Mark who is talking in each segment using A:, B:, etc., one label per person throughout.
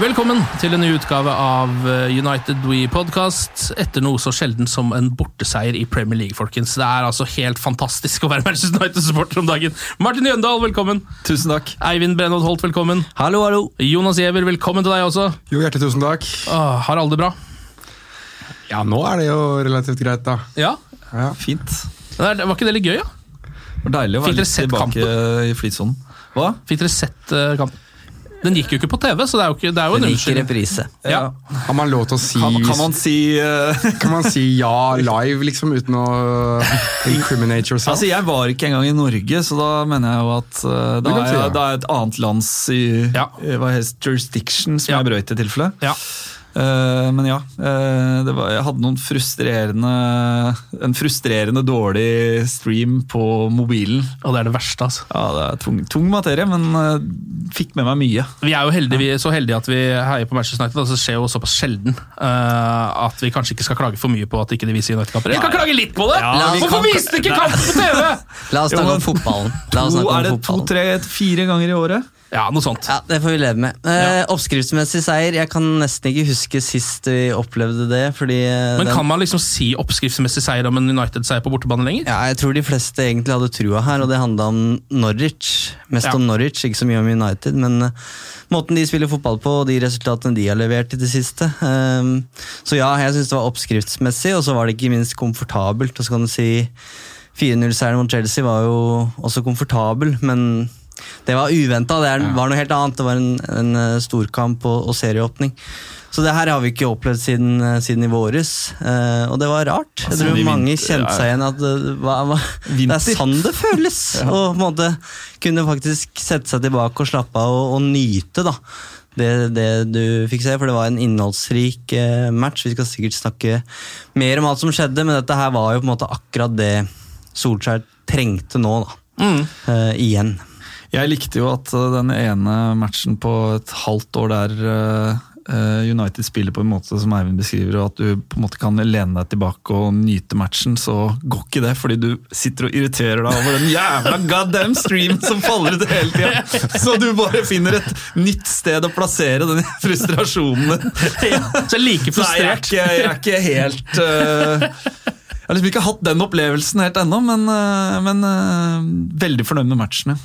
A: Velkommen til en ny utgave av eh, United We Podcast etter noe så sjelden som en borteseier i Premier League, folkens. Det er altså helt fantastisk å være Manchester United-supporter om dagen. Martin Jøndal, velkommen.
B: Tusen takk.
A: Eivind Brennholt Holt, velkommen.
B: Hallo, hallo.
A: Jonas Giæver, velkommen til deg også.
C: Jo, hjertelig tusen takk.
A: Åh, har alle det bra?
C: Ja, nå er det jo relativt greit, da.
A: Ja?
C: Ja.
B: Fint.
A: Det er- Var ikke det litt gøy, da?
B: Det var deilig å være litt
A: tilbake
B: tilbake i flytsonen. Hva?
A: Fikk dere sett uh, kampen? Den gikk jo ikke på TV, så det er jo, ikke, det er jo en unnskyldning.
B: reprise.
A: Ja.
C: Har man lov til å si
B: Kan, kan man si uh,
C: kan man si ja live, liksom, uten å incriminate yourself?
B: Altså, Jeg var ikke engang i Norge, så da mener jeg jo at
C: uh,
B: da er,
C: si ja.
B: da er et annet lands i,
A: Ja.
B: hva heter jurisdiction som
A: Ja.
B: jeg brøt i tilfelle.
A: Ja.
B: Eh, men ja, eh, det var, jeg hadde noen frustrerende En frustrerende dårlig stream på mobilen.
A: Og det er det verste, altså.
B: Ja, Det er tung, tung materie, men eh, fikk med meg mye.
A: Vi er jo heldige, vi er så heldige at vi heier på Manchester United. Altså, det skjer jo såpass sjelden eh, at vi kanskje ikke skal klage for mye på at ikke de viser United-kamper. Vi kan klage litt på det!
B: Ja, vi
A: Hvorfor
B: kan-
A: viste ikke kampen på TV?!
D: La oss snakke om fotballen. La oss
B: To, er det to, tre, fire ganger i året?
A: Ja, noe sånt.
D: Ja, Det får vi leve med. Eh, Oppskriftsmessig seier. Jeg kan nesten ikke huske sist vi opplevde det. fordi eh,
A: Men
D: den-
A: kan man liksom si oppskriftsmessig seier om en United-seier på bortebane lenger?
D: ja, Jeg tror de fleste egentlig hadde trua her, og det handla om Norwich. Mest
A: Ja.
D: om Norwich, ikke så mye om United. Men eh, måten de spiller fotball på, og de resultatene de har levert i det siste. eh, så ja, jeg syns det var oppskriftsmessig, og så var det ikke minst komfortabelt. Og så kan du si 4-0-seieren mot Chelsea var jo også komfortabel, men det var uventa. Det er, var noe helt annet. Det var en, en eh, storkamp og, og serieåpning. Så det her har vi ikke opplevd siden, eh, siden i våres, eh, og det var rart. Jeg
B: Altså,
D: tror mange
B: vinter,
D: kjente seg igjen at det, hva, hva, det er sånn det føles. Og på en måte kunne faktisk sette seg tilbake og slappe av og, og nyte da. Det, det du fikk se, for det var en innholdsrik eh, match. Vi skal sikkert snakke mer om alt som skjedde, men dette her var jo på en måte akkurat det Solskjær trengte nå, da.
A: Mm.
D: Eh, igjen.
B: Jeg likte jo at uh, den ene matchen på et halvt år der uh, uh, United spiller på en måte som Eivind beskriver, og at du på en måte kan lene deg tilbake og nyte matchen, så går ikke det, fordi du sitter og irriterer deg over den jævla goddamn streamen som faller ut hele tida! Så du bare finner et nytt sted å plassere den frustrasjonen din.
A: Ja, så jeg er like
B: Så jeg er ikke, jeg er ikke helt uh, Jeg har liksom ikke hatt den opplevelsen helt ennå, men, uh, men uh, veldig fornøyd med matchen.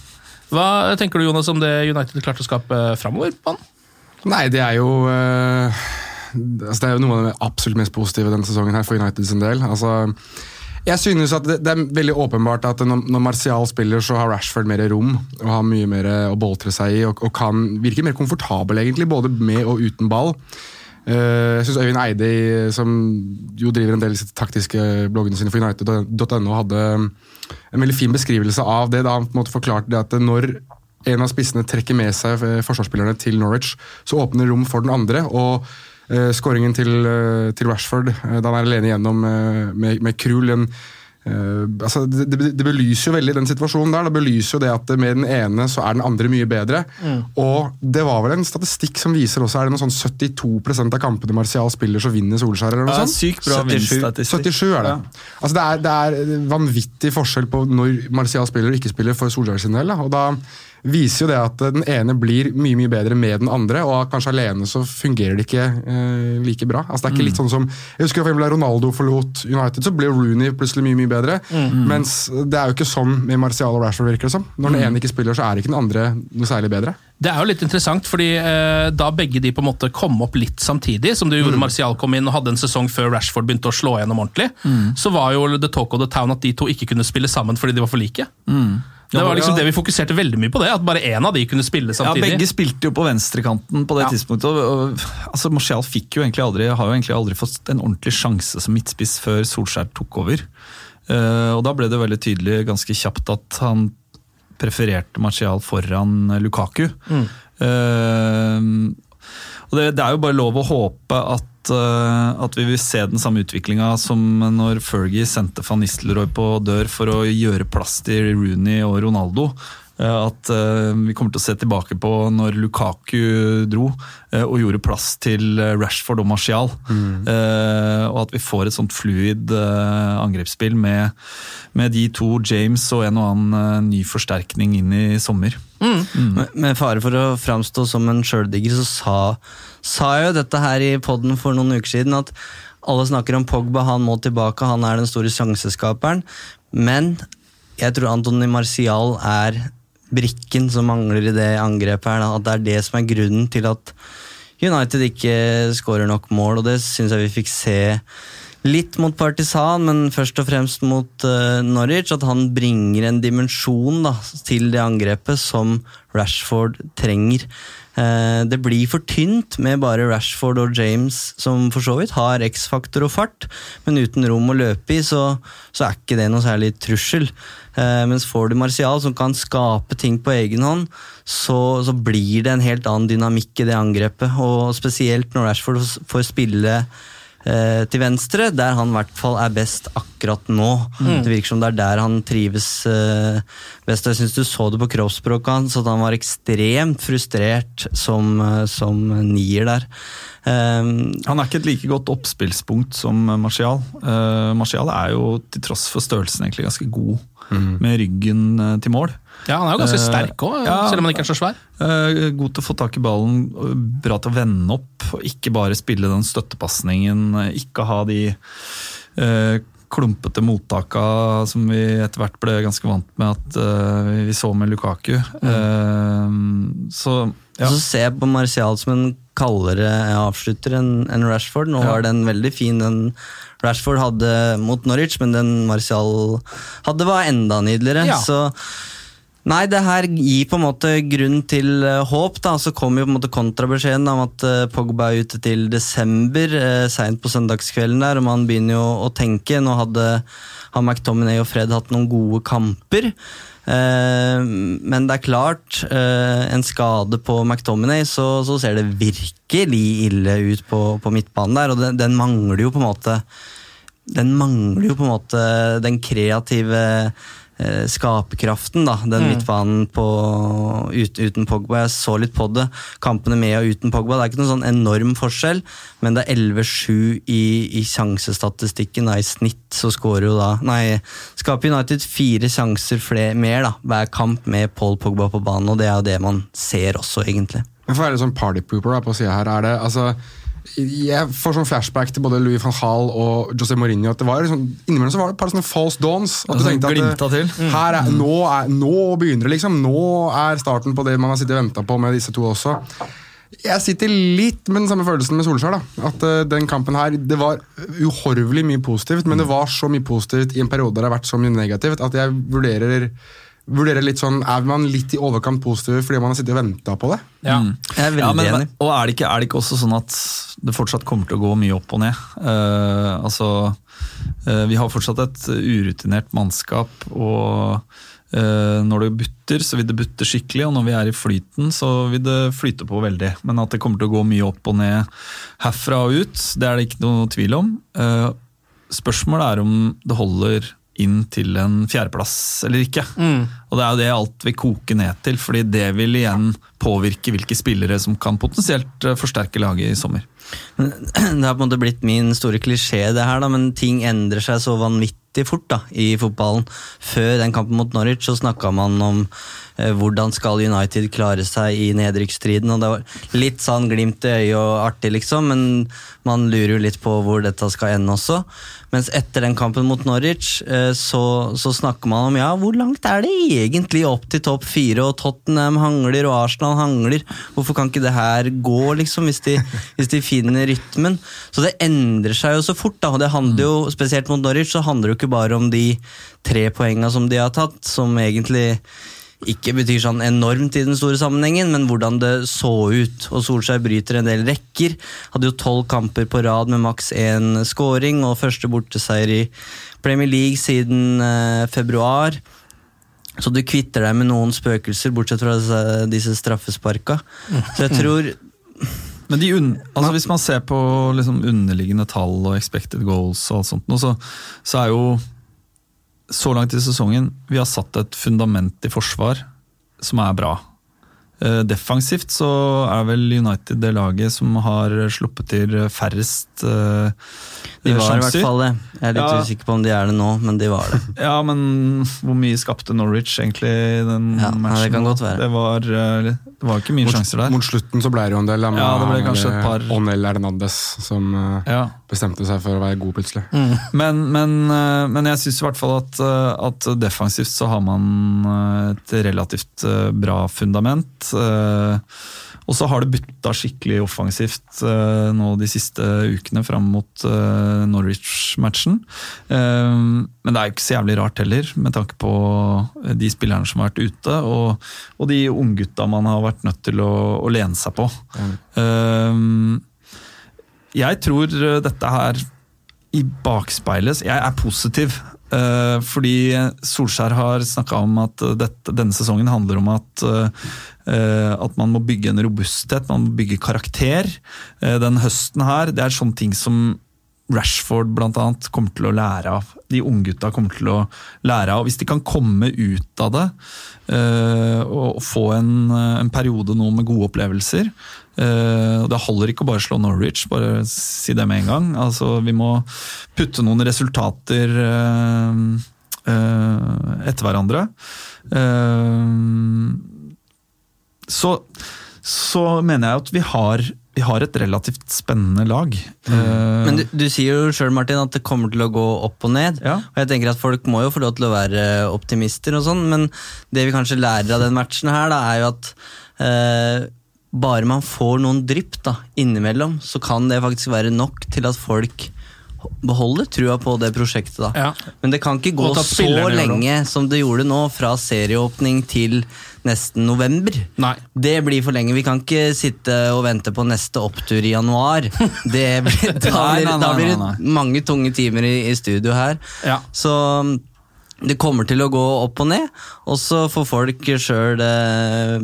A: Hva tenker du Jonas, om det United klarte å skape framover? på han?
C: Nei, det er jo eh, altså Det er jo noe av det absolutt mest positive denne sesongen her for United sin del. Altså, jeg synes at det, det er veldig åpenbart at når, når Martial spiller, så har Rashford mer rom og har mye mer å boltre seg i og, og kan virke mer komfortabel, egentlig, både med og uten ball. Eh, jeg synes Øyvind Eide, som jo driver en del av de taktiske bloggene sine for United.no, hadde en veldig fin beskrivelse av det. da Han på en måte forklarte det at når en av spissene trekker med seg eh, forsvarsspillerne til Norwich, så åpner rom for den andre. og eh, Skåringen til, eh, til Rashford, eh, da han er alene igjennom med, med, med Krul, en eh, altså det, det, det belyser jo veldig den situasjonen der. Det belyser jo det at med den ene så er den andre mye bedre. Og det var vel en statistikk som viser også er det noe sånn 72% av kampene Martial spiller, så vinner Solskjær. eller noe
B: Ja,
C: sånt?
B: sykt bra
D: 77.
C: 77 er det. Altså det, er, det er vanvittig forskjell på når Martial spiller og ikke spiller for Solskjær sin del. Da. Og da viser jo det at den ene blir mye mye bedre med den andre, og kanskje alene så fungerer det ikke eh, like bra. Altså det er ikke litt sånn som, Jeg husker for eksempel da Ronaldo forlot United, så ble Rooney plutselig mye mye bedre. Mens det er jo ikke sånn med Martial og Rashford, virker det som. Når den ene ikke spiller, så er ikke den andre noe særlig bedre.
A: Det er jo litt interessant, fordi eh, da begge de på en måte kom opp litt samtidig, som det gjorde Martial kom inn og hadde en sesong før Rashford begynte å slå gjennom ordentlig, så var jo the talk of the town at de to ikke kunne spille sammen fordi de var for like. Det var liksom det vi fokuserte veldig mye på, det, at bare én av de kunne spille samtidig. Ja.
B: Begge spilte jo på venstrekanten på det
A: Ja.
B: tidspunktet. Og, altså Martial fikk jo egentlig aldri, har jo egentlig aldri fått en ordentlig sjanse som midtspiss før Solskjær tok over. Eh, og Da ble det veldig tydelig ganske kjapt at han prefererte Martial foran Lukaku. Eh, og det, det er jo bare lov å håpe at, eh, at vi vil se den samme utviklinga som når Fergie sendte van Nistelrooy på dør for å gjøre plass til Rooney og Ronaldo. Eh, At eh, vi kommer til å se tilbake på når Lukaku dro eh, og gjorde plass til Rashford og Martial. Mm. og at vi får et sånt fluid angrepsspill med, med de to, James og en og annen ny forsterkning inn i sommer.
D: Med, med fare for å framstå som en sjøldigger, så sa, sa jeg jo dette her i poden for noen uker siden, at alle snakker om Pogba, han må tilbake, han er den store sjanseskaperen. Men jeg tror Antony Martial er brikken som mangler i det angrepet her. Da. At det er det som er grunnen til at United ikke skårer nok mål, og det syns jeg vi fikk se litt mot Partisan, men først og fremst mot uh, Norwich. At han bringer en dimensjon da, til det angrepet som Rashford trenger. Eh, det blir for tynt med bare Rashford og James, som for så vidt har X-faktor og fart, men uten rom å løpe i, så, så er ikke det noe særlig trussel. Eh, mens får du Martial, som kan skape ting på egen hånd, så, så blir det en helt annen dynamikk i det angrepet. Og spesielt når Rashford får spille eh, til venstre, der han i hvert fall er best akkurat nå. Det virker som det er der han trives eh, best. Jeg syns du så det på kroppsspråket hans, at han var ekstremt frustrert som, som nier der. Um,
B: Han er ikke et like godt oppspillspunkt som Martial. Uh, Martial er jo til tross for størrelsen egentlig ganske god med ryggen eh, til mål.
A: Ja, Han er jo ganske
B: uh,
A: sterk òg,
B: ja.
A: selv om han ikke er så svær.
B: Uh, god til å få tak i ballen, bra til å vende opp, og ikke bare spille den støttepasningen. Ikke ha de uh, klumpete mottaka som vi etter hvert ble ganske vant med at uh, vi så med Lukaku. Eh, så ja.
D: Så ser jeg på Martial som en kaldere avslutter enn en Rashford. Nå var den veldig fin, den Rashford hadde mot Norwich, men den Martial hadde var enda nydeligere.
A: Ja.
D: Så Nei, det her gir på en måte grunn til eh, håp. da, Så kom jo på en måte kontrabeskjeden om at eh, Pogba er ute til desember, eh, seint på søndagskvelden der, og man begynner jo å tenke. Nå hadde han McTominay og Fred hatt noen gode kamper. Eh, men det er klart, eh, en skade på McTominay, så, så ser det virkelig ille ut på, på midtbanen der, og den, den mangler jo på en måte Den mangler jo på en måte den kreative skaperkraften, da. Den midtbanen på, ut, uten Pogba. Jeg så litt på det. Kampene med og uten Pogba. Det er ikke noen sånn enorm forskjell, men det er 11-7 i, i sjansestatistikken. Da. I snitt så skårer jo da Nei, skaper United fire sjanser flere, mer da, hver kamp med Paul Pogba på banen, og det er jo det man ser også, egentlig.
C: Hvorfor er det sånn partypooper da, på sida her, er det altså jeg får sånn flashback til både Louis van Gaal og José Mourinho. at det var sånn, Innimellom så var det et par sånne false dawns. At du
B: Sånn
C: tenkte at det-
B: til.
C: Her er, nå, er, nå begynner det, liksom. Nå er starten på det man har sittet og venta på med disse to også. Jeg sitter litt med den samme følelsen med Solskjær. da, At uh, den kampen her, Det var uhorvelig mye positivt, men det var så mye positivt i en periode der det har vært så mye negativt, at jeg vurderer, vurderer litt sånn Er man litt i overkant positiv fordi man har sittet og venta på det?
A: Ja.
D: Jeg er veldig
B: Ja, men,
D: enig.
B: og er det, ikke, er det ikke også sånn at det fortsatt kommer til å gå mye opp og ned? Uh, altså, uh, Vi har fortsatt et urutinert mannskap, og eh, når det butter, så vil det butte skikkelig, og når vi er i flyten, så vil det flyte på veldig. Men at det kommer til å gå mye opp og ned herfra og ut, det er det ikke noe tvil om. Eh, spørsmålet er om det holder inn til en fjerdeplass eller ikke. Og det er jo det alt vil koke ned til, fordi det vil igjen påvirke hvilke spillere som kan potensielt eh, forsterke laget i sommer.
D: Det har på en måte blitt min store klisjé, det her, da, men ting endrer seg så vanvittig fort da, i fotballen. Før den kampen mot Norwich så snakka man om eh, hvordan skal United klare seg i nedrykksstriden. og Det var litt sånn glimt i øyet og artig, liksom, men man lurer jo litt på hvor dette skal ende også. Mens etter den kampen mot Norwich eh, så, så snakker man om ja, hvor langt er det egentlig opp til topp fire, og Tottenham hangler og Arsenal hangler. Hvorfor kan ikke det her gå, liksom, hvis de, hvis de finner rytmen? Så det endrer seg jo så fort, da, og det handler jo, spesielt mot Norwich, så handler det jo ikke bare om de tre poengene som de har tatt, som egentlig ikke betyr sånn enormt i den store sammenhengen, men hvordan det så ut. Og Solskjær bryter en del rekker. Hadde jo tolv kamper på rad med maks én scoring, og første borteseier i Premier League siden eh, februar. Så du kvitter deg med noen spøkelser, bortsett fra disse, disse straffesparka. Så jeg tror
B: Men de un altså hvis man ser på liksom underliggende tall og expected goals, og alt sånt, så, så er jo så langt i sesongen vi har satt et fundament i forsvar som er bra. Eh, Defensivt så er vel United det laget som har sluppet til færrest uh,
D: de var i hvert fall det. Jeg er litt
B: Ja.
D: usikker på om de er det nå, men de var det.
B: Ja, men hvor mye skapte Norwich egentlig i den
D: Ja,
B: matchen?
D: det kan godt være.
B: Det var, eh, det var ikke mye
C: Mot,
B: sjanser der.
C: mot slutten så ble det jo en del. da,
B: Ja, det ble kanskje et par-
C: Onel Hernandez som
B: Ja.
C: bestemte seg for å være god plutselig.
B: Men, men, eh, men jeg syns i hvert fall at, at defensivt så har man et relativt bra fundament. Eh, Og så har det butta skikkelig offensivt eh, nå de siste ukene fram mot eh, Norwich-matchen. Men det er jo ikke så jævlig rart heller, med tanke på de spillerne som har vært ute, og, og de unggutta man har vært nødt til å, å lene seg på. Mm. jeg tror dette her i bakspeilet Jeg er positiv. Eh, fordi Solskjær har snakka om at dette, denne sesongen handler om at, eh, at man må bygge en robusthet, man må bygge karakter. Eh, den høsten her, det er sånne ting som Rashford annet kommer til å lære av. De unggutta kommer til å lære av. Hvis de kan komme ut av det og få en, en periode nå med gode opplevelser Det holder ikke å bare slå Norwich, bare si det med en gang. Altså, vi må putte noen resultater eh, eh, etter hverandre. Eh, så, så mener jeg at vi har, vi har et relativt spennende lag. Eh,
D: Men du, du sier jo sjøl, at det kommer til å gå opp og ned.
B: Ja.
D: Og jeg tenker at folk må jo få lov til å være optimister og sånn, men det vi kanskje lærer av den matchen her, da, er jo at eh, bare man får noen drypp da, innimellom, så kan det faktisk være nok til at folk beholder trua på det prosjektet. da.
A: Ja.
D: Men det kan ikke gå så lenge som det gjorde nå, fra serieåpning til nesten november.
A: Nei.
D: Det blir for lenge. Vi kan ikke sitte og vente på neste opptur i januar. Det blir, da, blir, da blir det mange tunge timer i, i studio her.
A: Ja.
D: Så det kommer til å gå opp og ned, og så får folk sjøl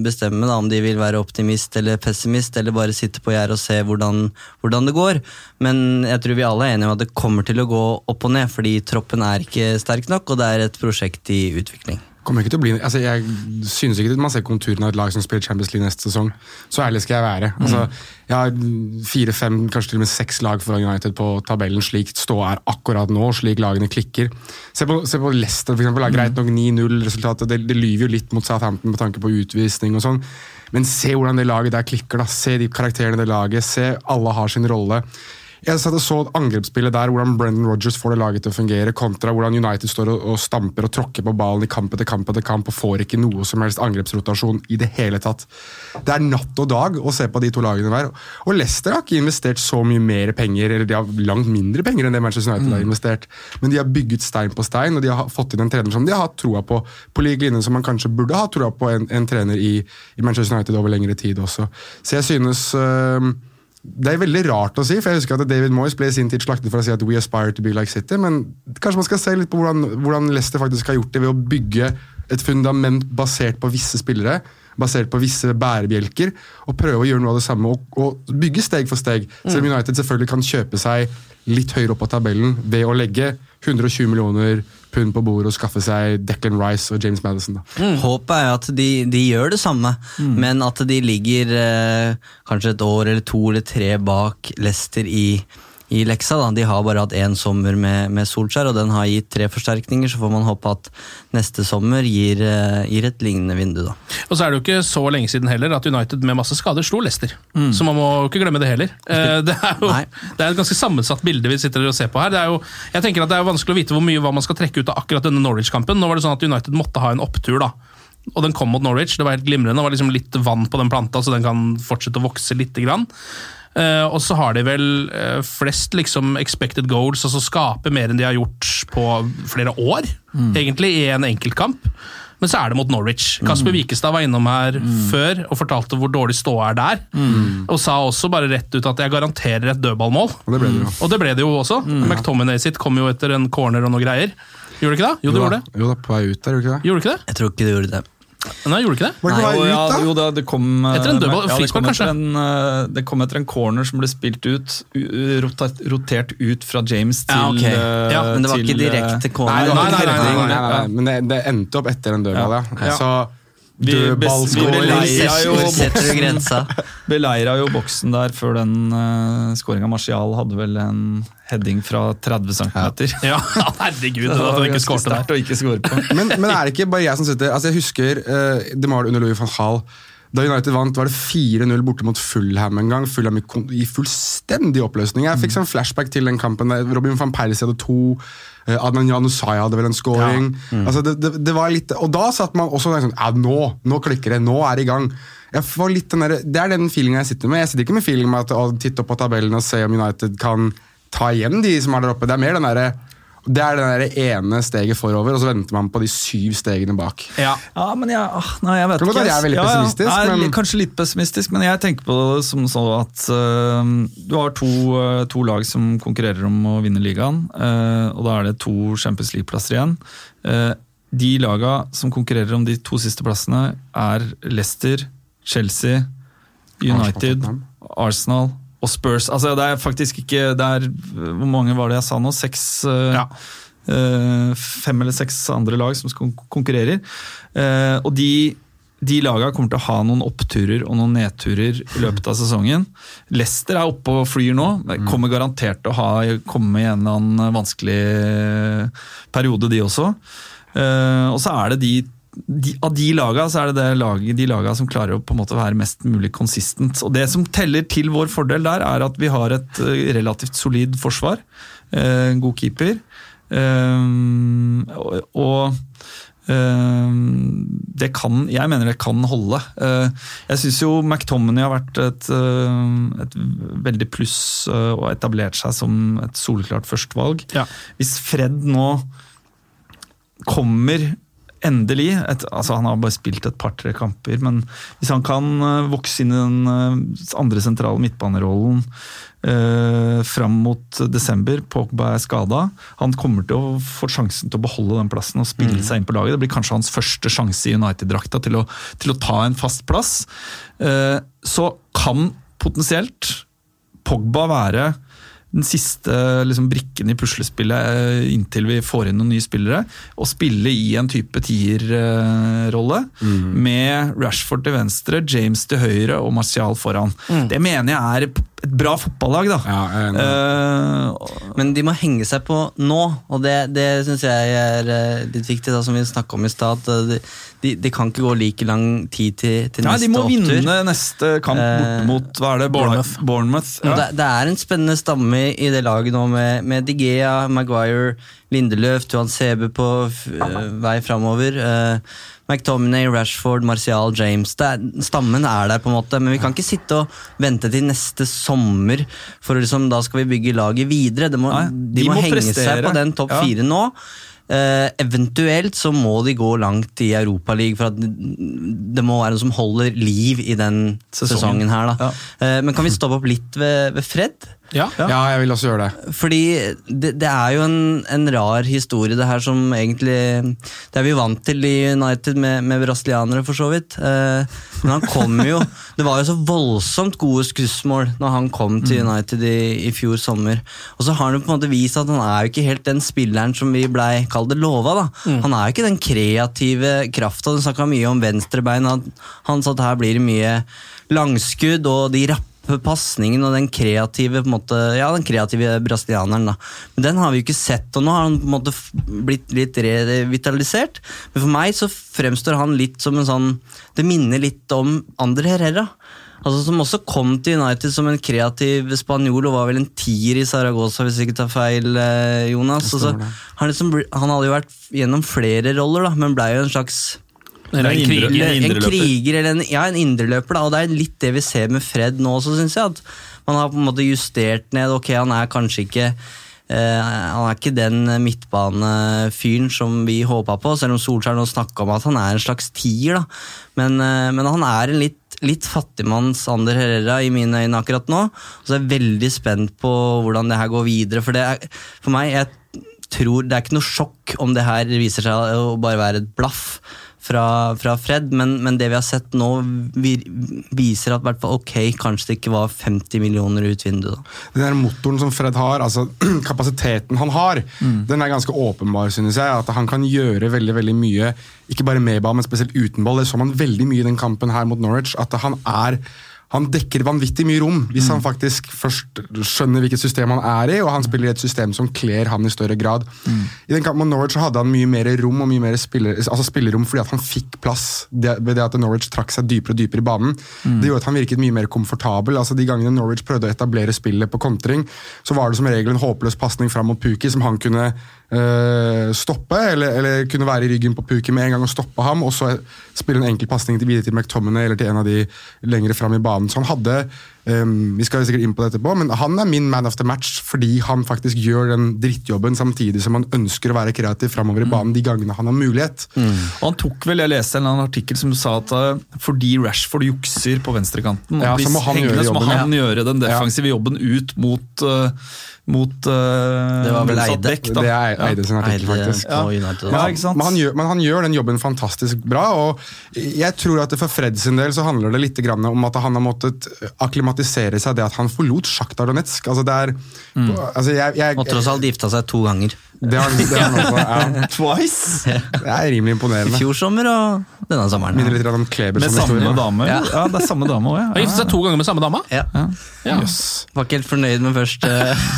D: bestemme da, om de vil være optimist eller pessimist, eller bare sitte på gjerdet og se hvordan, hvordan det går. Men jeg tror vi alle er enige om at det kommer til å gå opp og ned, fordi troppen er ikke sterk nok, og det er et prosjekt i utvikling.
C: Kommer ikke til å bli, altså Jeg synes ikke man ser konturen av et lag som spiller Champions League neste sesong. Så ærlig skal jeg være. Altså, jeg har fire-fem, kanskje til og med seks lag foran United på tabellen, slik ståa er akkurat nå, slik lagene klikker. Se på, se på Leicester, eksempel. er Greit nok 9-0-resultatet. Det, det lyver jo litt mot Southampton med tanke på utvisning og sånn. Men se hvordan det laget der klikker. da. Se de karakterene i det laget. Se alle har sin rolle. Jeg satt og så angrepsspillet der, hvordan Brendan Rodgers får det laget til å fungere, kontra hvordan United står og, og stamper og tråkker på ballen i kamp etter kamp etter kamp og får ikke noe som helst angrepsrotasjon i det hele tatt. Det er natt og dag å se på de to lagene der. Og Leicester har ikke investert så mye mer penger, eller de har langt mindre penger enn det Manchester United har investert, men de har bygget stein på stein, og de har fått inn en trener som de har hatt troa på, på lik linje som man kanskje burde ha troa på en, en trener i, i Manchester United over lengre tid også. Så jeg synes øhm, det er veldig rart å si, for jeg husker at David Moyes ble i sin tid slaktet for å si at we aspire to be like City, men kanskje man skal se litt på hvordan, hvordan Leicester faktisk har gjort det ved å bygge et fundament basert på visse spillere, basert på visse bærebjelker, og prøve å gjøre noe av det samme og, og bygge steg for steg. Selv om United selvfølgelig kan kjøpe seg litt høyere opp av tabellen ved å legge 120 millioner pund på bordet og skaffe seg Declan Rice og James Madison. Da.
D: Håpet er at de, de gjør det samme, men at de ligger eh, kanskje et år eller to eller tre bak Leicester i, i leksa. Da. De har bare hatt én sommer med, med Solskjær, og den har gitt tre forsterkninger. Så får man håpe at neste sommer gir, eh, gir et lignende vindu. Da.
A: Og så er det jo ikke så lenge siden heller at United med masse skader slo Leicester. Så man må ikke glemme det heller. Eh, Det er jo
D: Nei.
A: det er et ganske sammensatt bilde vi sitter og ser på her. Det er jo, jeg tenker at det er vanskelig å vite hvor mye hva man skal trekke ut av akkurat denne Norwich-kampen. Nå var det sånn at United måtte ha en opptur, da. Og den kom mot Norwich. Det var helt glimrende. Det var liksom litt vann på den planta, så den kan fortsette å vokse lite grann. Eh, og så har de vel eh, flest liksom expected goals, altså skaper mer enn de har gjort på flere år, egentlig, i en enkeltkamp. Men så er det mot Norwich. Kasper Wikestad var innom her før og fortalte hvor dårlig ståa er der. Og sa også bare rett ut at jeg garanterer et dødballmål.
C: Og det ble det jo.
A: Og det ble det jo også. McTominay sitt kom jo etter en corner og noe greier. Gjorde det ikke det? Jo, det gjorde det.
C: Jo da, på vei ut der, gjorde du ikke det?
A: Gjorde det ikke det?
D: Jeg tror ikke det gjorde det.
A: Nei, gjorde det ikke det?
C: Var det
D: Nei,
C: på
B: ja,
C: ut, da?
B: jo da, det kom eh,
A: Etter en dødball,
B: ja, det
A: frispark,
B: kom
A: kanskje?
B: etter en, eh, Det kom etter en corner som ble spilt ut, rotert, rotert ut fra James til
D: Ja, ok.
B: eh,
A: Ja,
D: Men det var
B: til,
D: ikke
B: eh,
D: direkte corner.
A: Nei, nei, nei, nei,
C: nei, nei, nei, men det, det endte opp etter en dødball, ja.
B: Ja.
C: Så dødballskåring
B: jo-? Beleira jo boksen der før den uh, skåringa. Martial hadde vel en heading fra 30 cm.
A: Ja, herregud. Det var ikke skårte der.
B: ikke score på.
C: men, men er det ikke bare jeg som sitter Altså Jeg husker uh, det var under Louis van Hall. Da United vant, var det 4-0 borte mot Fulham en gang. Fulham i, i fullstendig oppløsning. Jeg fikk sånn flashback til den kampen. der Robin van Persie hadde to. Uh, Adnan Janusai hadde vel en scoring. Altså det, det, det var litt, og da satt man også sånn Ja, nå, nå klikker det! Nå er det i gang. Jeg får litt den der, det er den feelinga jeg sitter med. Jeg sitter ikke med feeling med at å titte opp på tabellen og se om United kan ta igjen de som er der oppe. Det er mer den derre det er det ene steget forover, og så venter man på de syv stegene bak.
A: Ja.
B: Ja, men jeg, ah, nei, jeg vet
C: godt
B: ikke.
C: jeg er veldig
B: Ja, ja.
C: pessimistisk,
B: Jeg er
C: men-
B: Kanskje litt pessimistisk, men jeg tenker på det som sånn at uh, du har to, uh, to lag som konkurrerer om å vinne ligaen, uh, og da er det to Champions League-plasser igjen. Eh, de laga som konkurrerer om de to siste plassene, er Leicester, Chelsea, United. Arsenal og Spurs. Altså, det er faktisk ikke det er, Hvor mange var det jeg sa nå? Seks? eh,
A: Ja.
B: eh, fem eller seks andre lag som konkurrerer. Eh, og de, de lagene kommer til å ha noen oppturer og noen nedturer i løpet av sesongen. Leicester er oppe og flyr nå. Kommer garantert til å ha, komme i en eller annen vanskelig periode, de også. Eh, og så er det de de, av de laga så er det, det laget, de laga som klarer å på en måte være mest mulig consistent. Og Det som teller til vår fordel der, er at vi har et eh, relativt solid forsvar. eh, En god keeper. Um, og eh, det kan, jeg mener det kan holde. Uh, Jeg syns jo McTominay har vært et, uh, et veldig pluss uh, og etablert seg som et soleklart førstevalg.
A: Ja.
B: Hvis Fred nå kommer endelig et, altså Han har bare spilt et par-tre kamper, men hvis han kan eh, vokse inn i den eh, andre sentrale midtbanerollen eh, fram mot desember, Pogba er skada, han kommer til å få sjansen til å beholde den plassen og spille seg inn på laget. Det blir kanskje hans første sjanse i United-drakta til, til å ta en fast plass. Eh, så kan potensielt Pogba være den siste liksom, brikken i puslespillet eh, inntil vi får inn noen nye spillere. Å spille i en type tierrolle med Rashford til venstre, James til høyre og Martial foran. Det mener jeg er et bra fotballag, da.
C: Ja.
B: Eh,
D: Men de må henge seg på nå, og det, det syns jeg er eh, litt viktig, da, som vi snakka om i stad. eh, De, de, de kan ikke gå like lang tid til, til
B: nei,
D: neste
B: de må
D: opptur.
B: vinne neste kamp bort mot hva er det?
A: Bournemouth.
B: Bournemouth ja.
D: Det, det er en spennende stamme i det laget nå, med, med De Gea, Maguire, Lindeløf, Tuan Sebe på øh, vei framover. Uh, McTominay, Rashford, Martial, James. Er, stammen er der, på en måte, men vi kan ikke sitte og vente til neste sommer, for liksom, da skal vi bygge laget videre. De må,
B: Nei,
D: de,
B: de
D: må,
B: må
D: henge
B: prestere.
D: seg på den topp
B: Ja.
D: fire nå. Uh, eventuelt så må de gå langt i Europaligaen, for at det må være noe som holder liv i den
B: Sesongen.
D: sesongen, her.
B: Ja.
D: Uh, men kan vi stoppe opp litt ved, ved Fred?
A: Ja.
C: Ja, jeg vil også gjøre det.
D: Fordi det, det er jo en, en rar historie, det her som egentlig Det er vi vant til i United med, med brasilianere, for så vidt. Eh, men han kom jo Det var jo så voldsomt gode skussmål når han kom til United i, i fjor sommer. Og så har han jo på en måte vist at han er jo ikke helt den spilleren som vi blei det lova. da. Han er jo ikke den kreative krafta. Du snakka mye om venstrebein. at Han sa at her blir det mye langskudd og de rappe pasningen og den kreative på en måte, ja, den kreative brasilianeren. da. Men den har vi jo ikke sett, og nå har han på en måte blitt litt revitalisert. Men for meg så fremstår han litt som en sånn Det minner litt om Andre Herrera. Altså Som også kom til United som en kreativ spanjol og var vel en tier i Saragossa, hvis jeg ikke tar feil, eh, Jonas. Altså, han, liksom, han hadde jo vært gjennom flere roller, da, men blei jo en slags
A: Eller en kriger.
B: en
D: en kriger eller en, ja, en indreløper, og det er litt det vi ser med Fred nå også, syns jeg. At man har på en måte justert ned. Ok, han er kanskje ikke eh, Han er ikke den midtbanefyren som vi håpa på, selv om Solskjær nå snakka om at han er en slags tier. da. Men, eh, men han er en litt, litt fattigmanns Ander Herrera i mine øyne akkurat nå. Så jeg er veldig spent på hvordan det her går videre. For, det er, for meg, jeg tror det er ikke noe sjokk om det her viser seg å bare være et blaff fra, fra Fred, men, men det vi har sett nå, vir, viser at hvert ok, kanskje det ikke var 50 millioner ut vinduet.
C: Den der motoren som Fred har, altså kapasiteten han har, den er ganske åpenbar, synes jeg. At han kan gjøre veldig veldig mye, ikke bare med ball, men spesielt uten ball. Det så man veldig mye i den kampen her mot Norwich. At han er han dekker vanvittig mye rom hvis han faktisk først skjønner hvilket system han er i, og han spiller i et system som kler han i større grad. I den kampen mot Norwich hadde han mye mer rom og mye mer spiller, altså spillerom fordi at han fikk plass det, ved det at Norwich trakk seg dypere og dypere i banen. Det gjorde at han virket mye mer komfortabel. altså De gangene Norwich prøvde å etablere spillet på kontring, så var det som regel en håpløs pasning fram mot Puki som han kunne eh, stoppe, eller, eller kunne være i ryggen på Puki med en gang og stoppe ham, og så spille en enkel pasning videre til McTominay eller til en av de lengre fram i banen. Så han hadde eh, Vi skal sikkert inn på det etterpå, men han er min man of the match fordi han faktisk gjør den drittjobben samtidig som han ønsker å være kreativ framover i banen de gangene han har mulighet.
B: Og han tok vel, Jeg leste en eller annen artikkel som sa at eh, fordi Rashford jukser på venstrekanten,
C: Ja, så må han
B: hengende,
C: gjøre
B: så må han
C: ja.
B: gjøre den defensive jobben ut mot uh, mot uh,
D: Det var vel Eide.
B: bekk, da.
C: Det er Eide sin artikkel, faktisk.
B: Ja, Men, han.
C: Men han, gjør, men han, gjør, den jobben fantastisk bra. og Jeg tror at det For Fred sin del så handler det litt grann om at han har måttet akklimatisere seg det at han forlot Sjaktar Donetsk. Altså det er, altså jeg, jeg,
D: Og tross alt gifta seg to ganger.
C: Det har det har han også, ja.
B: Twice!
C: Det er rimelig
D: I
C: imponerende.
D: fjor sommer og denne sommeren.
C: Minner litt om Kleber.
B: Med
C: historie.
B: samme dame?
D: Ja.
B: Ja. det er samme dame òg, ja.
A: giftet seg to ganger med samme dama.
D: Ja.
A: Ja.
C: Yes.
D: Var ikke helt fornøyd med første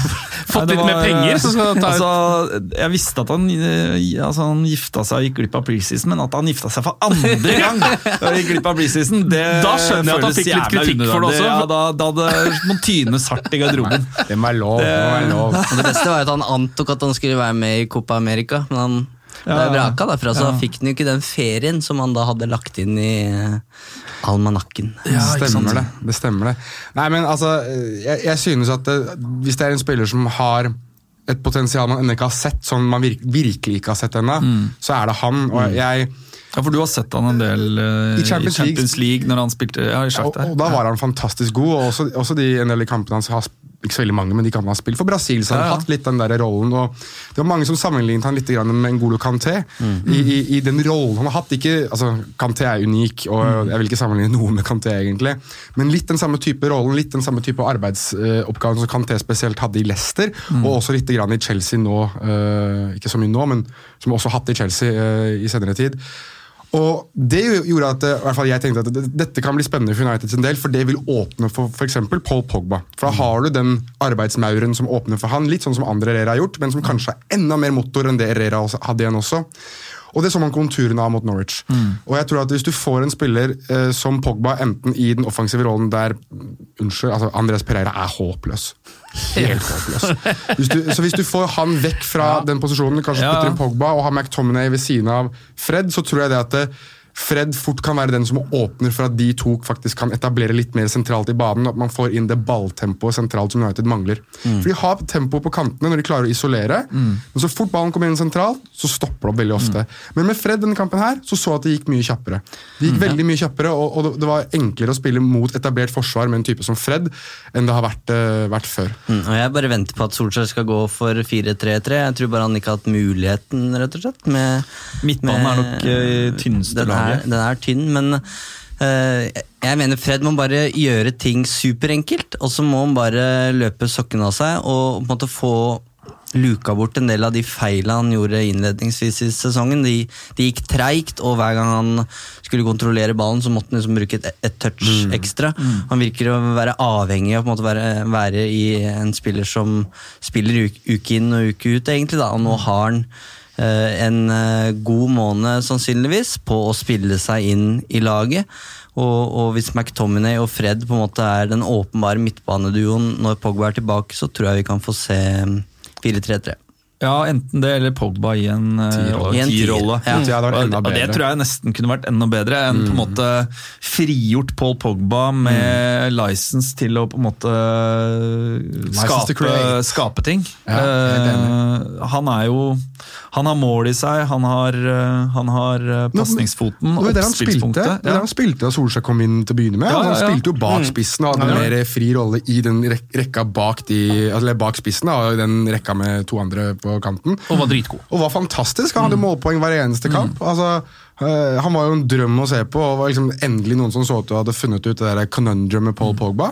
A: Fått
B: Nei, det
A: litt mer penger, så skal ta
B: altså, Jeg visste at han, eh, altså, han gifta seg og gikk glipp av preseason, men at han gifta seg for andre gang og gikk glipp av preseason, det
A: Da skjønner jeg at han fikk litt kritikk for det også.
B: Ja, da, da hadde må tynes hardt i garderoben.
C: Det må være lov. Det må være lov.
D: Det beste var at han antok at han skulle være med i Copa America, men han
B: Ja,
D: ble
B: ja.
D: vraka derfra, så
B: Ja.
D: fikk han jo ikke den ferien som han da hadde lagt inn i eh, almanakken.
C: Det stemmer det. det stemmer det. Nei, men altså, jeg, jeg synes at det, hvis det er en spiller som har et potensial man ennå ikke har sett, som man virk, virkelig ikke har sett ennå, så er det han. Og jeg,
B: Ja, For du har sett han en del uh,
C: I Champions League.
B: Champions League når han spilte ja, i
C: og,
B: Shakhtar.
C: og da var han fantastisk god, og også, også de, en del i kampene hans har sp- ikke så veldig mange, men de kan ha spilt for Brasil, så har han
B: Ja, ja.
C: hatt litt den der rollen. og Det var mange som sammenlignet han litt med Ngolo Kanté i, i, i den rollen han har hatt. ikke, altså Kanté er unik, og jeg vil ikke sammenligne noe med Kanté, egentlig, men litt den samme type rollen, litt den samme type arbeidsoppgaven som Kanté spesielt hadde i Leicester, og også litt grann i Chelsea nå, eh, ikke så mye nå, men som også hatt i Chelsea eh, i senere tid. Og Det gjorde at eh, i hvert fall jeg tenkte at dette kan bli spennende for United sin del, for det vil åpne for f.eks. Paul Pogba. For da har du den arbeidsmauren som åpner for han, litt sånn som andre Herrera har gjort, men som kanskje er enda mer motor enn det Herrera hadde igjen også. Og det så man konturene av mot Norwich. Og jeg tror at Hvis du får en spiller eh, som Pogba, enten i den offensive rollen der Unnskyld, altså Andres Pereira er håpløs. Helt håpløs. Hvis du, så hvis du får han vekk fra den posisjonen, kanskje
B: Ja.
C: putter inn Pogba og har McTominay ved siden av Fred, så tror jeg det at det, Fred fort kan være den som åpner for at de to faktisk kan etablere litt mer sentralt i banen. At man får inn det balltempoet sentralt som United mangler. For De har tempo på kantene når de klarer å isolere, men så fort ballen kommer inn sentralt, så stopper det opp veldig ofte. Men med Fred denne kampen her, så så at det gikk mye kjappere. Det gikk veldig mye kjappere, og, og det- var enklere å spille mot etablert forsvar med en type som Fred enn det har vært, uh, vært før.
D: Mm, og Jeg bare venter på at Solskjær skal gå for 4-3-3. Jeg tror bare han ikke har hatt muligheten, rett og slett. Med,
B: Midtbanen er nok uh, tynneste
D: er, den er tynn, men eh, jeg mener Fred må bare gjøre ting superenkelt, og så må han bare løpe sokken av seg og på en måte få luka bort en del av de feilene han gjorde innledningsvis i sesongen. De, de gikk treigt, og hver gang han skulle kontrollere ballen, så måtte han liksom bruke et, et touch ekstra. Han virker å være avhengig av måte være, være i en spiller som spiller uke, uke inn og uke ut, egentlig. Da. Og nå har han en eh, god måned sannsynligvis på å spille seg inn i laget. Og, og hvis McTominay og Fred på en måte er den åpenbare midtbaneduoen når Pogba er tilbake, så tror jeg vi kan få se mm, 4-3-3.
B: Ja, enten det eller Pogba i en eh,
C: Tierrolle.
D: En ja.
C: Ja, det
B: Og- og det tror jeg nesten kunne vært enda bedre enn på en måte frigjort Paul Pogba med license til å på en måte skape, skape ting.
C: Ja,
B: Eh, han er jo Han har mål i seg, han har, eh, han har eh, pasningsfoten,
C: Det
B: oppspillspunktet.
C: Det er der han spilte da Solskjær kom inn til å begynne med.
B: Ja, ja,
C: Han spilte jo bak spissen og hadde
B: Ja, ja.
C: mer fri rolle i den rekka bak, de, altså, bak spissen. Og den rekka med to andre på kanten.
A: Og var dritgod.
C: Og var fantastisk. Han hadde målpoeng hver eneste kamp. Altså, øh, han var jo en drøm å se på, og var liksom endelig noen som så ut du hadde funnet ut det der conundrum med Paul Pogba.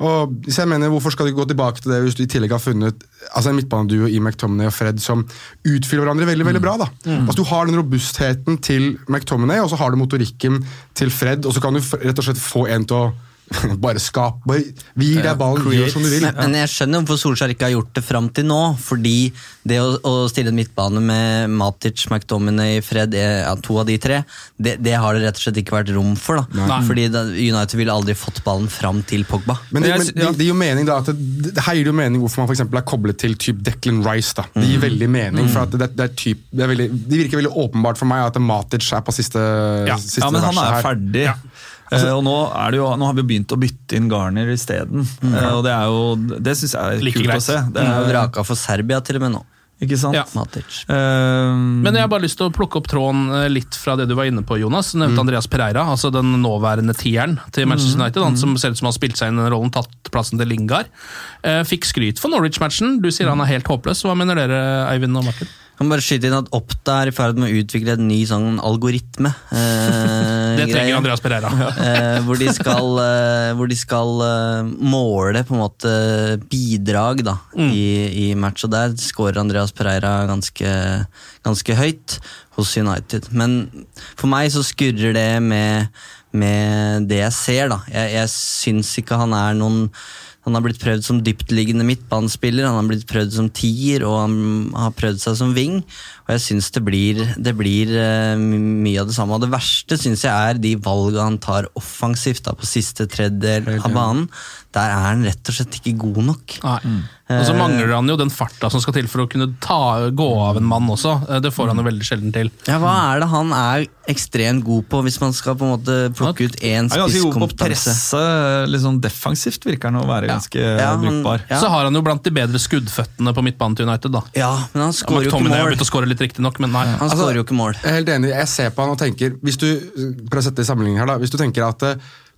C: Og så jeg mener, Hvorfor skal du gå tilbake til det hvis du i tillegg har funnet altså en midtbaneduo i McTominay og Fred som utfyller hverandre veldig veldig bra? da. Altså Du har den robustheten til McTominay, og så har du motorikken til Fred, og så kan du rett og slett få en til å bare skap. Bare, vi gir deg ballen, gjør som du vil.
D: Men, men jeg skjønner hvorfor Solskjær ikke har gjort det fram til nå. Fordi det å, å stille en midtbane med Matic, McDominay, Fred, eh, ja, to av de tre, det, det har det rett og slett ikke vært rom for. da.
A: Nei.
D: Fordi da, United ville aldri fått ballen fram til Pogba.
C: Men, det, men det, det gir jo mening da at det, det, Her gir det jo mening hvorfor man for eksempel er koblet til typ Declan Rice. da. Det gir veldig mening, for at det, det, er typ, det, er veldig, det virker veldig åpenbart for meg at Matic er på siste,
A: Ja.
C: siste
B: Ja, men han er
C: her.
B: ferdig. Eh, og nå, er det jo, nå har vi begynt å bytte inn Garner isteden. Eh, og det er jo Det syns jeg er
A: Like
B: kult
A: greit.
B: å se. Det
D: er jo
B: er,
D: vraka for Serbia til og med nå.
B: ikke sant?
A: Ja.
D: Matic.
B: Eh,
A: Men jeg har bare lyst til å plukke opp tråden litt fra det du var inne på, Jonas. Du nevnte Andreas Pereira, altså den nåværende tieren til Manchester United. Han som ser ut som har spilt seg inn i den rollen, tatt plassen til Lingard. Uh, fikk skryt for Norwich-matchen. Du sier han er helt håpløs. Hva mener dere, Eivind og Martin?
D: Kan bare skyte inn at Oppda er i ferd med å utvikle en ny sånn algoritme. eh,
A: Det
D: greie.
A: trenger Andreas Pereira.
D: Eh, hvor de skal, eh, hvor de skal eh, måle på en måte bidrag da, i, i match, og der scorer Andreas Pereira ganske, ganske høyt hos United. Men for meg så skurrer det med, med det jeg ser. da. Jeg, jeg syns ikke han er noen han har blitt prøvd som dyptliggende midtbanespiller, han har blitt prøvd som tier, og han har prøvd seg som wing. Og jeg syns det blir, det blir uh, mye av det samme. Og det verste syns jeg er de valgene han tar offensivt da, på siste tredjedel av banen. Der er han rett og slett ikke god nok.
A: Nei. Og så mangler han jo den farta som skal til for å kunne ta, gå av en mann også. Eh, Det får han jo veldig sjelden til.
D: Ja, Hva er det han er ekstremt god på, hvis man skal på en måte plukke ut én spisskompetanse?
B: presse litt sånn defensivt, virker han å være ganske
D: Ja, han-
B: brukbar.
D: ja.
A: Så har han jo blant de bedre skuddføttene på midtbanen til United. da.
D: Ja, men han skårer jo ikke
A: mål. har begynt å skåre litt riktig nok, men nei.
D: Han skårer jo ikke mål.
C: Jeg er helt enig. Jeg ser på han og tenker Hvis du prøv å sette det i sammenligning her da Hvis du tenker at eh,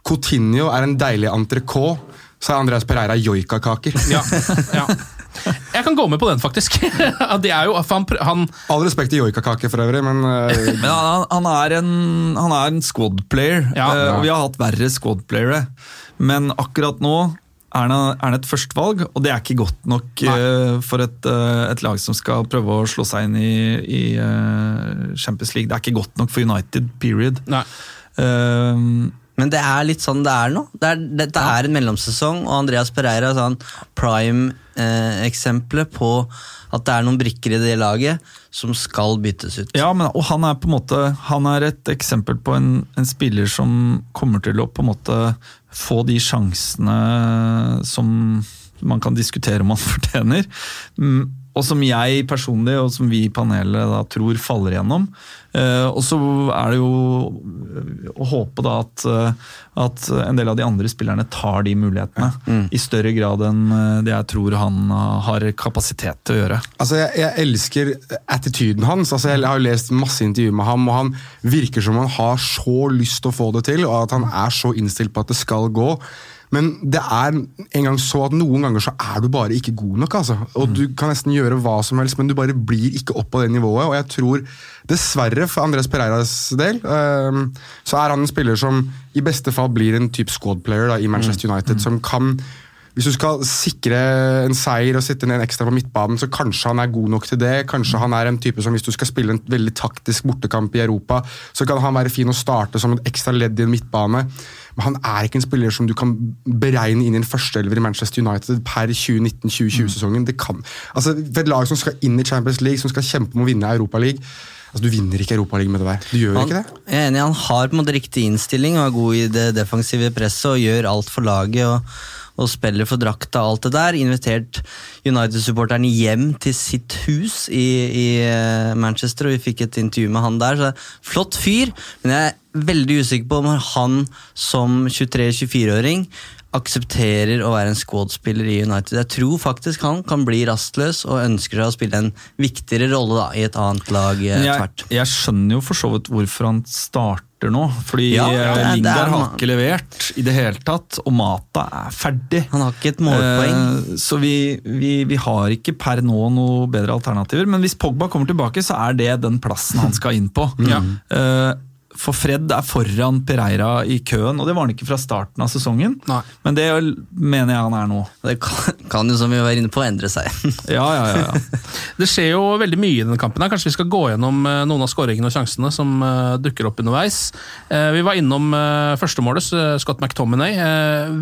C: Coutinho er en deilig entrecôte, så er Andreas Pereira joikakaker.
A: Ja, ja. Jeg kan gå med på den, faktisk. Det er jo, han, han,
C: All respekt til joikakaker for øvrig, men eh,
B: Men han, han, er en, han er en squad player,
A: Ja.
B: eh, og vi har hatt verre squad playere. Men akkurat nå er han, er han et førstevalg, og det er ikke godt nok eh, for et, et lag som skal prøve å slå seg inn i, i Champions League. Det er ikke godt nok for United, period.
A: nei.
B: Eh,
D: Men det er litt sånn det er nå. Det er, dette er en mellomsesong, og Andreas Pereira er sånn prime-eksempelet på at det er noen brikker i det laget som skal byttes ut.
B: Ja, men, og han er på en måte Han er et eksempel på en, en spiller som kommer til å på en måte få de sjansene som man kan diskutere om han fortjener. Mm, og som jeg personlig og som vi i panelet da tror faller igjennom. Eh, og så er det jo eh, å håpe da at, eh, at en del av de andre spillerne tar de mulighetene i større grad enn det jeg tror han har kapasitet til å gjøre.
C: Altså, jeg, jeg elsker attityden hans. Altså, jeg har jo lest masse intervjuer med ham, og han virker som han har så lyst til å få det til, og at han er så innstilt på at det skal gå. Men det er en gang så at noen ganger så er du bare ikke god nok. altså. Og Du kan nesten gjøre hva som helst, men du bare blir ikke opp på det nivået. Og jeg tror, dessverre for Andres Pereiras del, øhm, så er han en spiller som i beste fall blir en type squad player da, i Manchester United, som kan hvis du skal sikre en seier og sitte ned en ekstra på midtbanen, så kanskje han er god nok til det. Kanskje han er en type som hvis du skal spille en veldig taktisk bortekamp i Europa, så kan han være fin å starte som et ekstra ledd i en midtbane. Han er ikke en spiller som du kan beregne inn i en førsteelver i Manchester United per 2019-2020-sesongen. Det kan, altså For et lag som skal inn i Champions League, som skal kjempe om å vinne Europa League altså Du vinner ikke Europa League med det der. Du gjør
D: Han,
C: ikke det.
D: jeg er enig, han har på en måte riktig innstilling og er god i det defensive presset og gjør alt for laget. og, og spiller for drakta og alt det der. Invitert United-supporteren hjem til sitt hus i, i eh, Manchester, og vi fikk et intervju med han der. så Flott fyr, men jeg veldig usikker på om han som 23-24-åring aksepterer å være en squad-spiller i United. Jeg tror faktisk han kan bli rastløs og ønsker å spille en viktigere rolle da, i et annet lag eh, tvert.
B: jeg, jeg skjønner jo for så vidt hvorfor han starter nå. Fordi
D: Ja,
B: eh,
D: ja,
B: Lingard har ikke levert i det hele tatt, og Mata er ferdig.
D: Han har ikke et målpoeng.
B: Eh, så vi, vi, vi har ikke per nå noe bedre alternativer. Men hvis Pogba kommer tilbake, så er det den plassen han skal inn på.
A: Ja.
B: Eh, for Fred er foran Pereira i køen, og det var han ikke fra starten av sesongen.
A: Nei.
B: Men det mener jeg han er nå.
D: Det kan, kan jo, som vi var inne på, endre seg.
B: Ja, ja, ja. ja.
A: Det skjer jo veldig mye i denne kampen. her. Kanskje vi skal gå gjennom eh, noen av skåringene og sjansene som eh, dukker opp underveis. Eh, Vi var innom førstemålet, Scott McTominay.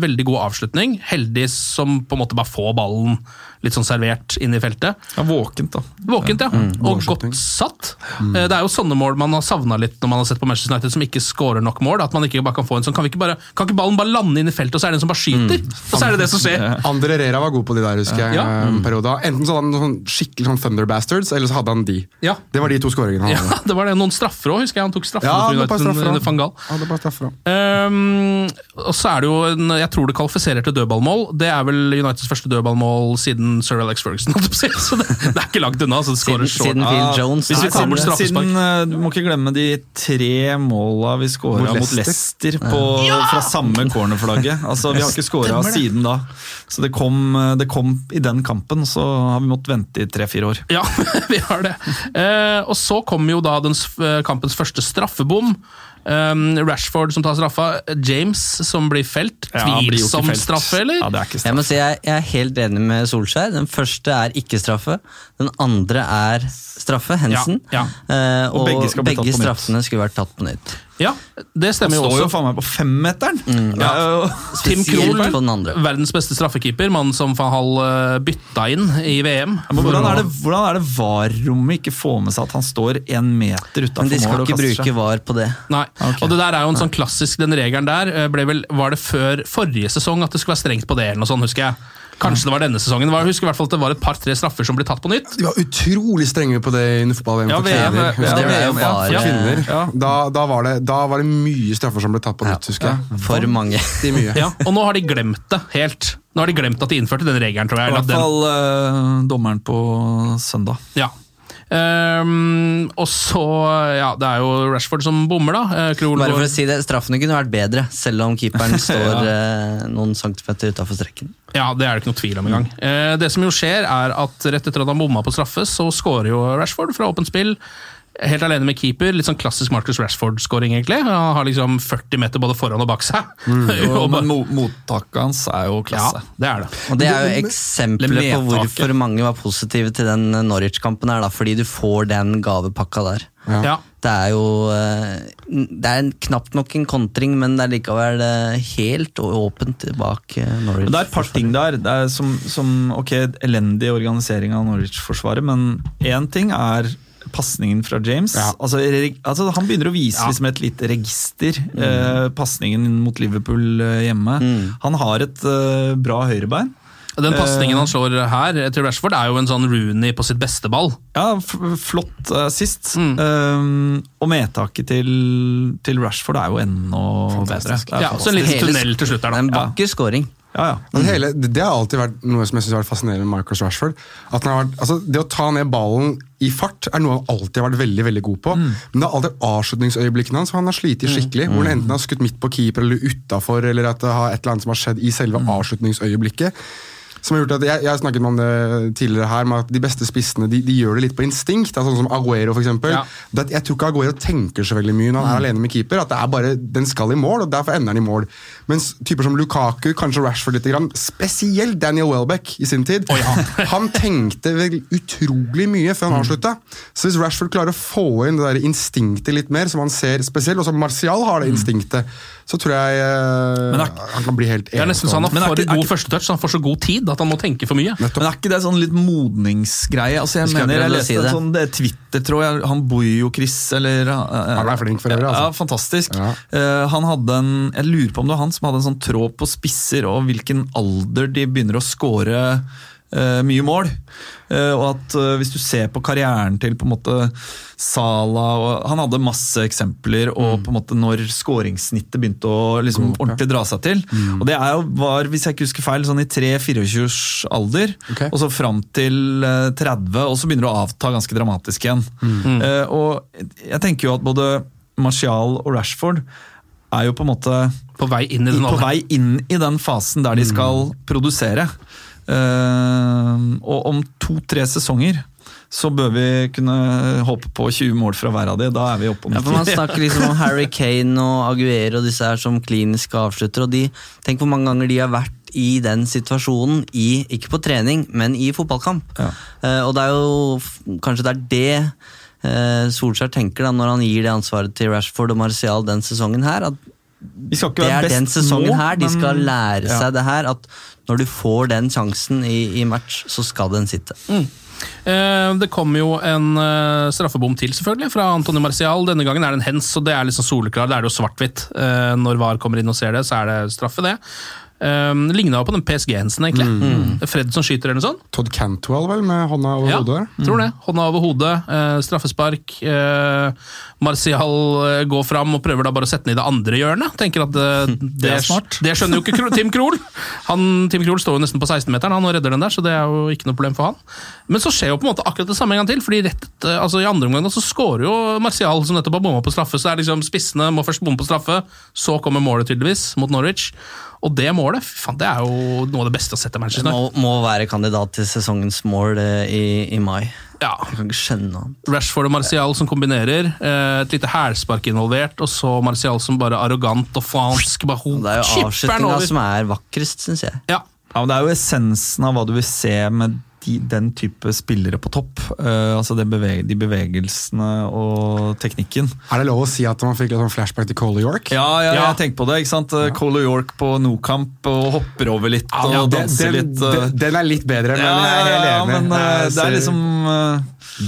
A: Veldig god avslutning. Heldig som på en måte bare får ballen litt sånn servert inn i feltet.
B: ja våkent, da.
A: Våkent, ja.
C: Mm,
A: og godt satt. Mm. Det er jo sånne mål man har savna litt når man har sett på Manchester United som ikke skårer nok mål. At man ikke bare kan få en sånn Kan, vi ikke bare, kan ikke ballen bare lande inn i feltet, og så er det en som bare skyter? Og så er det det som skjer.
C: Andre Rera var god på de der, husker jeg.
A: Ja.
C: eh, en periode. Enten så hadde han sånn skikkelig sånn Thunder Bastards, eller så hadde han de.
A: Ja.
C: Det var de to skåringene han
A: Ja, det var det. Noen straffer òg, husker jeg. Han tok straffer
C: Ja,
A: for United under van Gaal.
C: Ja, det ble straffer.
A: Ehm, og så er det jo en, Jeg tror det kvalifiserer til dødballmål. Det er vel Uniteds første dødballmål siden Sir Alex Ferguson. Så det, det er ikke langt unna. Så det
D: Siden,
A: short.
D: siden Phil Jones.
A: Hvis vi
D: tar
A: bort straffespark.
B: Siden, eh, du må ikke glemme de tre måla vi skåra
C: Mot
B: mot
C: Leicester.
B: på, ja! fra samme cornerflagget. Altså, vi har ikke skåra siden da. Så det kom, eh, det kom i den kampen, så har vi måttet vente i tre-fire år.
A: Ja, vi har det. Eh, og så kom jo da den kampens første straffebom. Um, Rashford som tar straffa. James som blir felt.
B: Ja,
A: Tvilsom
B: ja,
A: straffe, eller?
B: Ja, det er ikke
D: Jeg må si jeg, jeg er helt enig med Solskjær. Den første er ikke straffe. Den andre er straffe, Hensen.
A: Ja,
D: Eh,
B: Og
D: og,
B: begge
D: begge straffene skulle vært tatt på nytt.
A: Ja, det stemmer jo også.
B: Han står jo faen meg på femmeteren!
D: Mm,
B: Ja, ja.
A: Tim Krohl, verdens beste straffekeeper, mannen som van Hall eh, bytta inn i VM.
B: Men hvordan er det, hvordan er det VAR-rommet ikke får med seg at han står én meter utafor
D: Men de skal
B: mål
D: ikke bruke
B: seg?
D: var på det.
A: Nei,
B: okay.
A: og det der er jo en sånn klassisk, den regelen der eh, ble vel, var det før forrige sesong at det skulle være strengt på det, eller noe sånt, husker jeg. Kanskje det var denne sesongen. Jeg husker i hvert fall at det var et par-tre straffer som ble tatt på nytt.
C: De var utrolig strenge på det under fotball-VM
B: Ja,
C: for kvinner.
B: ja,
D: det ble jo
C: For
D: bare-
C: kvinner.
B: Ja.
C: Da, da, var det, da var det mye straffer som ble tatt på nytt, husker jeg.
D: For mange.
C: De mye.
A: Ja, og nå har de glemt det helt. Nå har de glemt at de innførte den regelen, tror jeg.
B: I hvert fall uh, dommeren på søndag.
A: Ja. Ehm, og så Ja, det er jo Rashford som bommer, da. Krol
D: Bare for å si det, Straffene kunne vært bedre, selv om keeperen står eh, noen centimeter utafor strekken.
A: Ja, det er det ikke noe tvil om engang. Eh, det som jo skjer, er at rett etter at han bomma på straffe, så scorer jo Rashford fra åpent spill. Helt alene med keeper. Litt sånn klassisk Marcus Rashford-scoring, egentlig. Han har liksom 40 meter både foran og bak seg. Og bare-
B: Men mo mottaket hans er jo klasse.
A: ja, det er det.
D: Og Det er jo eksempler på hvorfor mange var positive til den Norwich-kampen, her da, fordi du får den gavepakka der.
A: Ja.
D: Det er jo eh, Det er en, knapt nok en kontring, men det er likevel eh, helt åpent bak eh, Norwich.
B: Men det er et par ting der. Det er som, som ok, elendig organisering av Norwich-forsvaret, men én ting er pasningen fra James.
C: Ja.
B: Altså, reg- altså, han begynner å vise liksom et lite register. Eh, pasningen mot Liverpool eh, hjemme. Han har et eh, bra høyrebein.
A: Den pasningen han slår her til Rashford, er jo en sånn Rooney på sitt beste ball.
B: Ja, flott sist.
A: Mm.
B: Um, og medtaket til, til Rashford er jo enda bedre.
A: Ja, så en liten tunnel til slutt der,
D: er en
A: da.
D: vakker scoring.
B: Ja, ja.
C: Men hele, det har alltid vært noe som jeg synes har vært fascinerende med Marcus Rashford. At han har vært, altså Det å ta ned ballen i fart er noe han alltid har vært veldig veldig god på. Men det er alltid avslutningsøyeblikkene hans han har slitt skikkelig. Hvor han enten har skutt midt på keeper eller utafor, eller at det har et eller annet som har skjedd i selve avslutningsøyeblikket. Som har gjort at Jeg, jeg har snakket om det tidligere her, med at de beste spissene de, de gjør det litt på instinkt. Altså, sånn som Aguero, for eksempel.
A: Ja.
C: Det, jeg tror ikke Aguero tenker så veldig mye når han er alene med keeper. At det er bare, Den skal i mål, og derfor ender han i mål. Mens typer som Lukaku, kanskje Rashford litt, grann, spesielt Daniel Welbeck i sin tid, han tenkte vel utrolig mye før han avslutta. Så hvis Rashford klarer å få inn det der instinktet litt mer, som han ser spesielt, og som Martial har det instinktet, så tror jeg eh,
B: er-
C: han kan bli helt
A: Det er nesten sånn Han
B: Men er ikke-
A: god førstetouch, så han får så god tid at han må tenke for mye.
B: Men er ikke det sånn litt modningsgreie? Altså jeg
D: Jeg
B: mener, jeg leste
D: si det.
B: sånn det er Twitter, tror jeg, han bor jo Chris, eller
C: Han er flink for øvrig, altså.
B: Ja, fantastisk.
C: Ja.
B: Uh, han hadde en, jeg lurer på om det var han som hadde en sånn tråd på spisser, og hvilken alder de begynner å score eh, mye mål. Eh, og at eh, hvis du ser på karrieren til på en måte Salah og, Han hadde masse eksempler,
C: Mm.
B: og på en måte når skåringssnittet begynte å liksom ordentlig dra seg til.
C: Mm.
B: Og det er var, hvis jeg ikke husker feil, sånn i 3-24 alder,
C: Okay.
B: og så fram til eh, 30, og så begynner det å avta ganske dramatisk igjen.
C: Mm.
B: Eh, og jeg tenker jo at både Martial og Rashford er jo på en måte
A: På vei inn i den
B: på vei inn i den fasen der de skal produsere. Uh, og om to-tre sesonger så bør vi kunne håpe på 20 mål fra hver av de. Da er vi oppe om
D: Ja, Man snakker liksom om Harry Kane og Aguero og disse her som kliniske avslutter. og de, Tenk hvor mange ganger de har vært i den situasjonen, i, ikke på trening, men i fotballkamp.
B: Ja.
D: Uh, og det er jo kanskje det er det Solskjær tenker da når han gir det ansvaret til Rashford og Martial den sesongen her. at det er den sesongen
B: nå,
D: her de skal lære
B: Ja.
D: seg det her. At når du får den sjansen i, i match, så skal den sitte.
A: Eh, Det kommer jo en eh, straffebom til, selvfølgelig, fra Antony Marcial. Denne gangen er det en hens, og det er liksom soleklar. Det er jo svart-hvitt. Eh, Når VAR kommer inn og ser det, så er det straffe, det. Um, Ligna jo på den PSG-hensen, egentlig. Fred som skyter, eller noe sånt.
C: Todd Cantwell, vel, med hånda over
A: Ja,
C: hodet?
A: tror det. Hånda over hodet, uh, straffespark. Uh, Martial eh, går fram og prøver da bare å sette den i det andre hjørnet. Tenker at uh, det,
B: er smart.
A: Det skjønner jo ikke Tim Krohl. Han, Tim Krohl står jo nesten på 16-meteren han og redder den der, så det er jo ikke noe problem for han. Men så skjer jo på en måte akkurat det samme en gang til, fordi rett altså i andre omgang så skårer jo Martial, som nettopp har bomma på straffe. Så er liksom spissene må først bomme på straffe, så kommer målet tydeligvis, mot Norwich. Og det målet, fan, det er jo noe av det beste å sette Manchester
D: Det må, må være kandidat til sesongens mål eh, i, i mai.
A: Ja,
D: Jeg kan ikke skjønne noe annet.
A: Rashford og Martial som kombinerer. eh, Et lite hælspark involvert, og så Martial som bare arrogant og fransk. Bare ho-
D: Det er jo avslutninga som er vakrest, syns jeg.
A: Ja.
B: Ja, men Det er jo essensen av hva du vil se med de, den type spillere på topp. Uh, altså det beveg, De bevegelsene og teknikken.
C: Er det lov å si at man fikk litt sånn flashback til Cole York?
B: Ja, ja,
A: Ja.
B: jeg tenker på det. ikke sant? Ja. Cole York på Nokamp og hopper over litt og
C: Ja, den,
B: danser
C: den,
B: litt. Uh...
C: den, er litt bedre, men
B: ja,
C: jeg er helt
B: ja,
C: enig.
B: men
C: uh,
B: det er liksom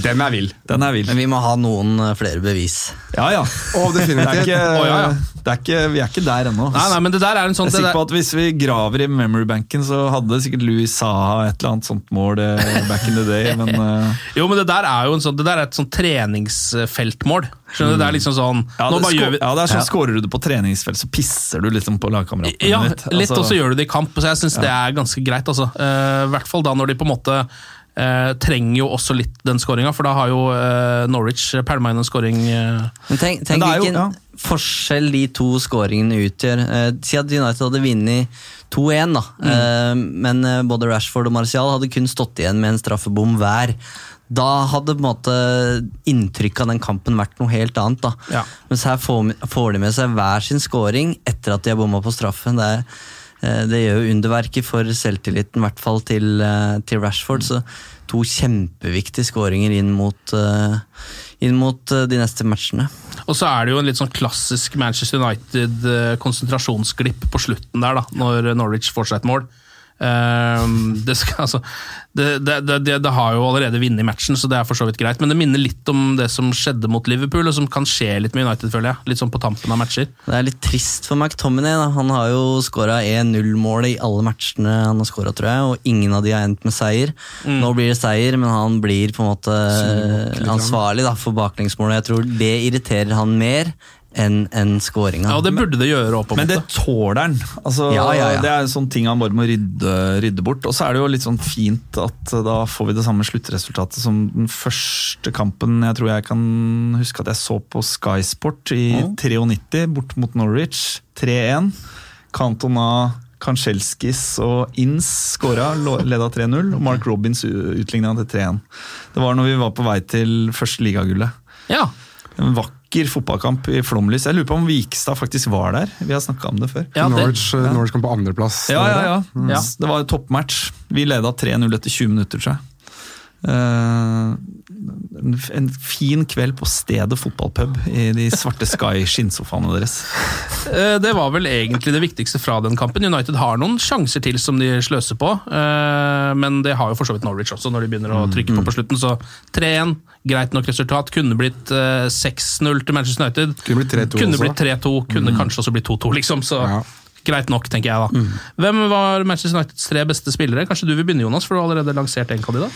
C: Den er vill.
B: Den er vill.
D: Men vi må ha noen flere bevis.
B: Ja, ja.
C: Å,
B: Det er
C: definitivt.
B: ikke,
A: oh, ja, ja.
B: Det er ikke, vi er ikke der ennå.
A: Nei, nei, men det der er en sånn
B: Jeg er sikker på at Hvis vi graver i memorybanken, så hadde sikkert Louis Saha et eller annet sånt mål eh, back in the day. Men Uh...
A: Jo, men det der er jo en sånn, det der er et sånn treningsfeltmål. Skjønner du? Det er liksom sånn
B: ja,
A: Nå
B: det,
A: bare
B: skå-
A: gjør vi
B: ja, det er sånn Skårer du det på treningsfelt, så pisser du liksom på lagkameraten
A: Ja, litt,
B: Altså,
A: og så gjør du det i kamp. Så jeg syns det er ganske greit. altså. Uh, I hvert fall da når de på en måte eh, trenger jo også litt den skåringa, for da har jo eh, Norwich pælma inn en skåring. eh,
D: Men tenk, tenk
B: er jo-
D: hvilken
B: ja.
D: Forskjell de to skåringene utgjør. Eh, si at United hadde vunnet 2-1, da. Eh, men eh, både Rashford og Martial hadde kun stått igjen med en straffebom hver. Da hadde på en måte inntrykket av den kampen vært noe helt annet. da.
A: Ja.
D: Mens her får, de med seg hver sin scoring etter at de har bomma på straffen. Det, er, det gjør jo underverket for selvtilliten, i hvert fall til, til Rashford. Så to kjempeviktige skåringer inn mot, eh, inn mot eh, de neste matchene.
A: Og så er det jo en litt sånn klassisk Manchester United-konsentrasjonsglipp på slutten der, da, når Norwich får seg et mål. Ehm, det, skal, altså, det, det, det, har jo allerede vunnet matchen, så det er for så vidt greit. Men det minner litt om det som skjedde mot Liverpool, og som kan skje litt med United, føler jeg. Litt sånn på tampen av matcher.
D: Det er litt trist for McTominay. Da. Han har jo skåra 1-0-mål i alle matchene han har skåra, tror jeg, og ingen av de har endt med seier.
A: Mm.
D: Nå blir det seier, men han blir på en måte ansvarlig da, for baklengsmålet. Jeg tror det irriterer han mer enn en skåringa.
A: Ja, og det burde det gjøre opp
B: Men det tåler han. Altså,
D: Ja, ja, ja.
B: Det er en sånn ting han bare må rydde, rydde bort. Og så er det jo litt sånn fint at eh, da får vi det samme sluttresultatet som den første kampen jeg tror jeg kan huske at jeg så på Sky Sport i 93, bort mot Norwich. 3-1. Cantona Kansjelskis og Inns skåra, leda 3-0. Og Mark Robins utligna til 3-1. Det var når vi var på vei til første ligagullet.
A: Ja.
B: En vakker fotballkamp i flomlys. Jeg lurer på om Vikstad faktisk var der. Vi har snakka om det før.
A: Ja, det,
C: Norwich, ja. Norwich kom på andreplass.
B: Ja, ja, ja.
A: Ja.
B: Det var en toppmatch. Vi leda 3-0 etter 20 minutter, tror jeg. Eh, en, fin kveld på stedet fotballpub i de svarte Sky skinnsofaene deres.
A: Eh, Det var vel egentlig det viktigste fra den kampen. United har noen sjanser til som de sløser på, eh, men det har jo for så vidt Norwich også, når de begynner å trykke på på slutten. Så 3-1, greit nok resultat. Kunne blitt eh, 6-0 til Manchester United.
C: Kunne blitt 3-2
A: Kunne
C: også.
A: blitt 3-2, kunne kanskje også blitt 2-2, liksom. Så
C: Ja.
A: greit nok, tenker jeg da. Hvem var Manchester Uniteds tre beste spillere? Kanskje du vil begynne, Jonas, for du har allerede lansert en kandidat?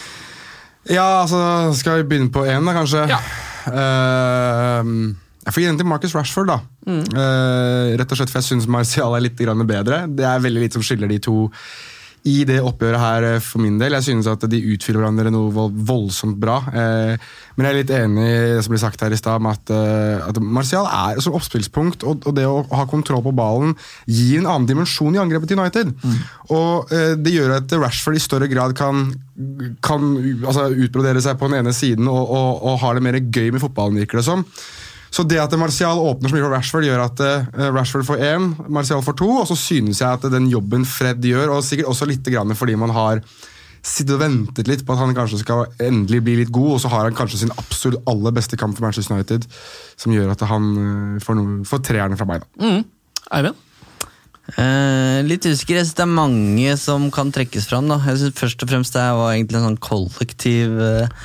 C: Ja, altså, skal vi begynne på én, da, kanskje?
A: Ja.
C: Uh, jeg får gi den til Marcus Rashford, da. Eh, rett og slett for jeg syns Marcial er litt grann bedre. Det er veldig lite som skiller de to i det oppgjøret her, eh, for min del. Jeg synes at de utfyller hverandre noe voldsomt bra. Eh, men jeg er litt enig i det som ble sagt her i stad, med at, eh, at Martial er som oppspillspunkt, og, og det å ha kontroll på ballen gir en annen dimensjon i angrepet til United. Og eh, det gjør at Rashford i større grad kan, kan altså, utbrodere seg på den ene siden og, og, og har det mer gøy med fotballen, virker det som. Så det at Martial åpner så mye for Rashford, gjør at eh, Rashford får én, Martial får to. Og så synes jeg at den jobben Fred gjør, og sikkert også litt grann fordi man har sittet og ventet litt på at han kanskje skal endelig bli litt god, og så har han kanskje sin absolutt aller beste kamp for Manchester United, som gjør at han eh, får, noe, får treerne fra meg. da.
A: Eivind?
D: Eh, litt usikker. Jeg synes det er mange som kan trekkes fram. Da. Jeg synes Først og fremst det var egentlig en sånn kollektiv eh,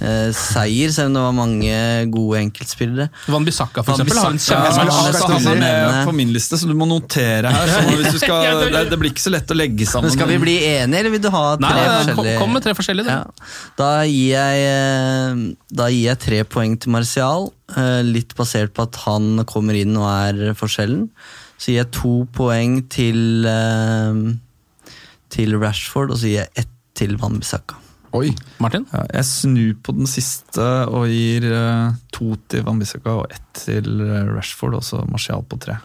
D: eh, seier, selv om det var mange gode enkeltspillere.
A: Van Bissaka, for
D: Van
A: eksempel, har en
D: Bissaka,
B: Jeg
A: kjempematch.
D: Ja,
B: jeg skal
D: det
B: ha
D: skal
B: den
D: vi
B: med på min liste, så du må notere her. Så hvis du skal,
A: det-
B: det, blir ikke så lett å legge sammen.
D: Men Skal vi bli enige, eller vil du ha tre
A: nei, kom,
D: forskjellige?
A: kom med tre forskjellige.
D: Ja.
A: Ja.
D: Da, gir jeg, eh, da gir jeg tre poeng til Martial, eh, litt basert på at han kommer inn og er forskjellen. Så gir jeg to poeng til, eh, til Rashford, og så gir jeg ett til Van Bissaka.
C: Oi!
A: Martin?
B: Ja, jeg snur på den siste og gir uh, to til Van Bissaka og ett til eh, Rashford, og så Martial på tre.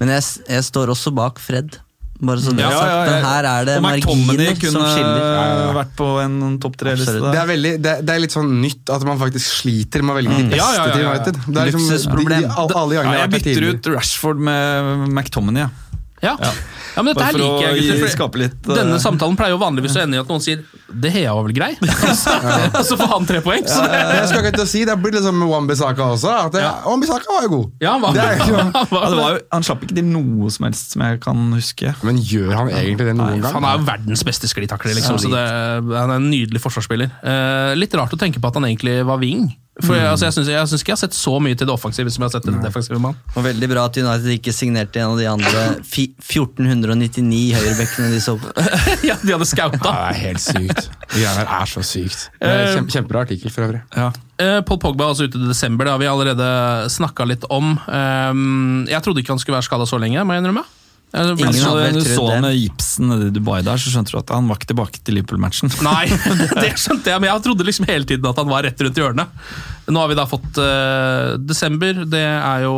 D: Men jeg, jeg står også bak Fred. Bare så det
B: Ja,
D: er sagt.
B: ja, ja.
D: Her er det marginer som
B: kunne
D: skiller.
B: eh, vært på en topp tre-liste.
C: Det er, det, er, det er litt sånn nytt at man faktisk sliter med å velge de beste
A: Ja, ja, ja, ja.
C: til United. Det er liksom, de, de, alle, alle
B: Ja, jeg bytter ut Rashford med McTominay. ja.
A: Ja. Ja. men dette her liker jeg,
B: gi-
A: gutter. for
B: skape litt uh...
A: Denne samtalen pleier jo vanligvis å ende i at noen sier 'det Hea var vel grei', og så får han tre poeng. Så det,
C: Ja, jeg skal ikke til å si, Det blir liksom med Wan-Bissaka også. At det,
A: Ja.
C: Wan-Bissaka var jo god.
A: ja, han var,
C: Det er
A: han
B: ja,
A: var,
B: det var jo, Han slapp ikke til noe som helst som jeg kan huske.
C: Men gjør han egentlig det noen gang?
A: Han er jo verdens beste sklitakler, liksom, så det, han er en nydelig forsvarsspiller. Uh, litt rart å tenke på at han egentlig var wing. For jeg, altså, jeg synes, jeg synes ikke jeg har sett så mye til det offensive som jeg har sett til det defensive. mann.
D: Og veldig bra at United ikke signerte en av de andre fi 1499 høyrebekkene de så på.
A: ja, de hadde skauta!
C: Ja, det er helt sykt. Det greiene er så sykt. Er kjempe, kjempebra artikkel for øvrig.
B: Ja.
A: Eh, Paul Pogba er altså ute i desember, det har vi allerede snakka litt om. Um, jeg trodde ikke han skulle være skada så lenge, må jeg innrømme. Jeg ble-
D: Ingen
B: Så
D: hadde
B: du så
D: det.
B: med gipsen nede i Dubai der, så skjønte du at han var ikke tilbake til Liverpool-matchen.
A: Nei, det, det skjønte jeg, men jeg trodde liksom hele tiden at han var rett rundt hjørnet. Nå har vi da fått uh, desember. Det er jo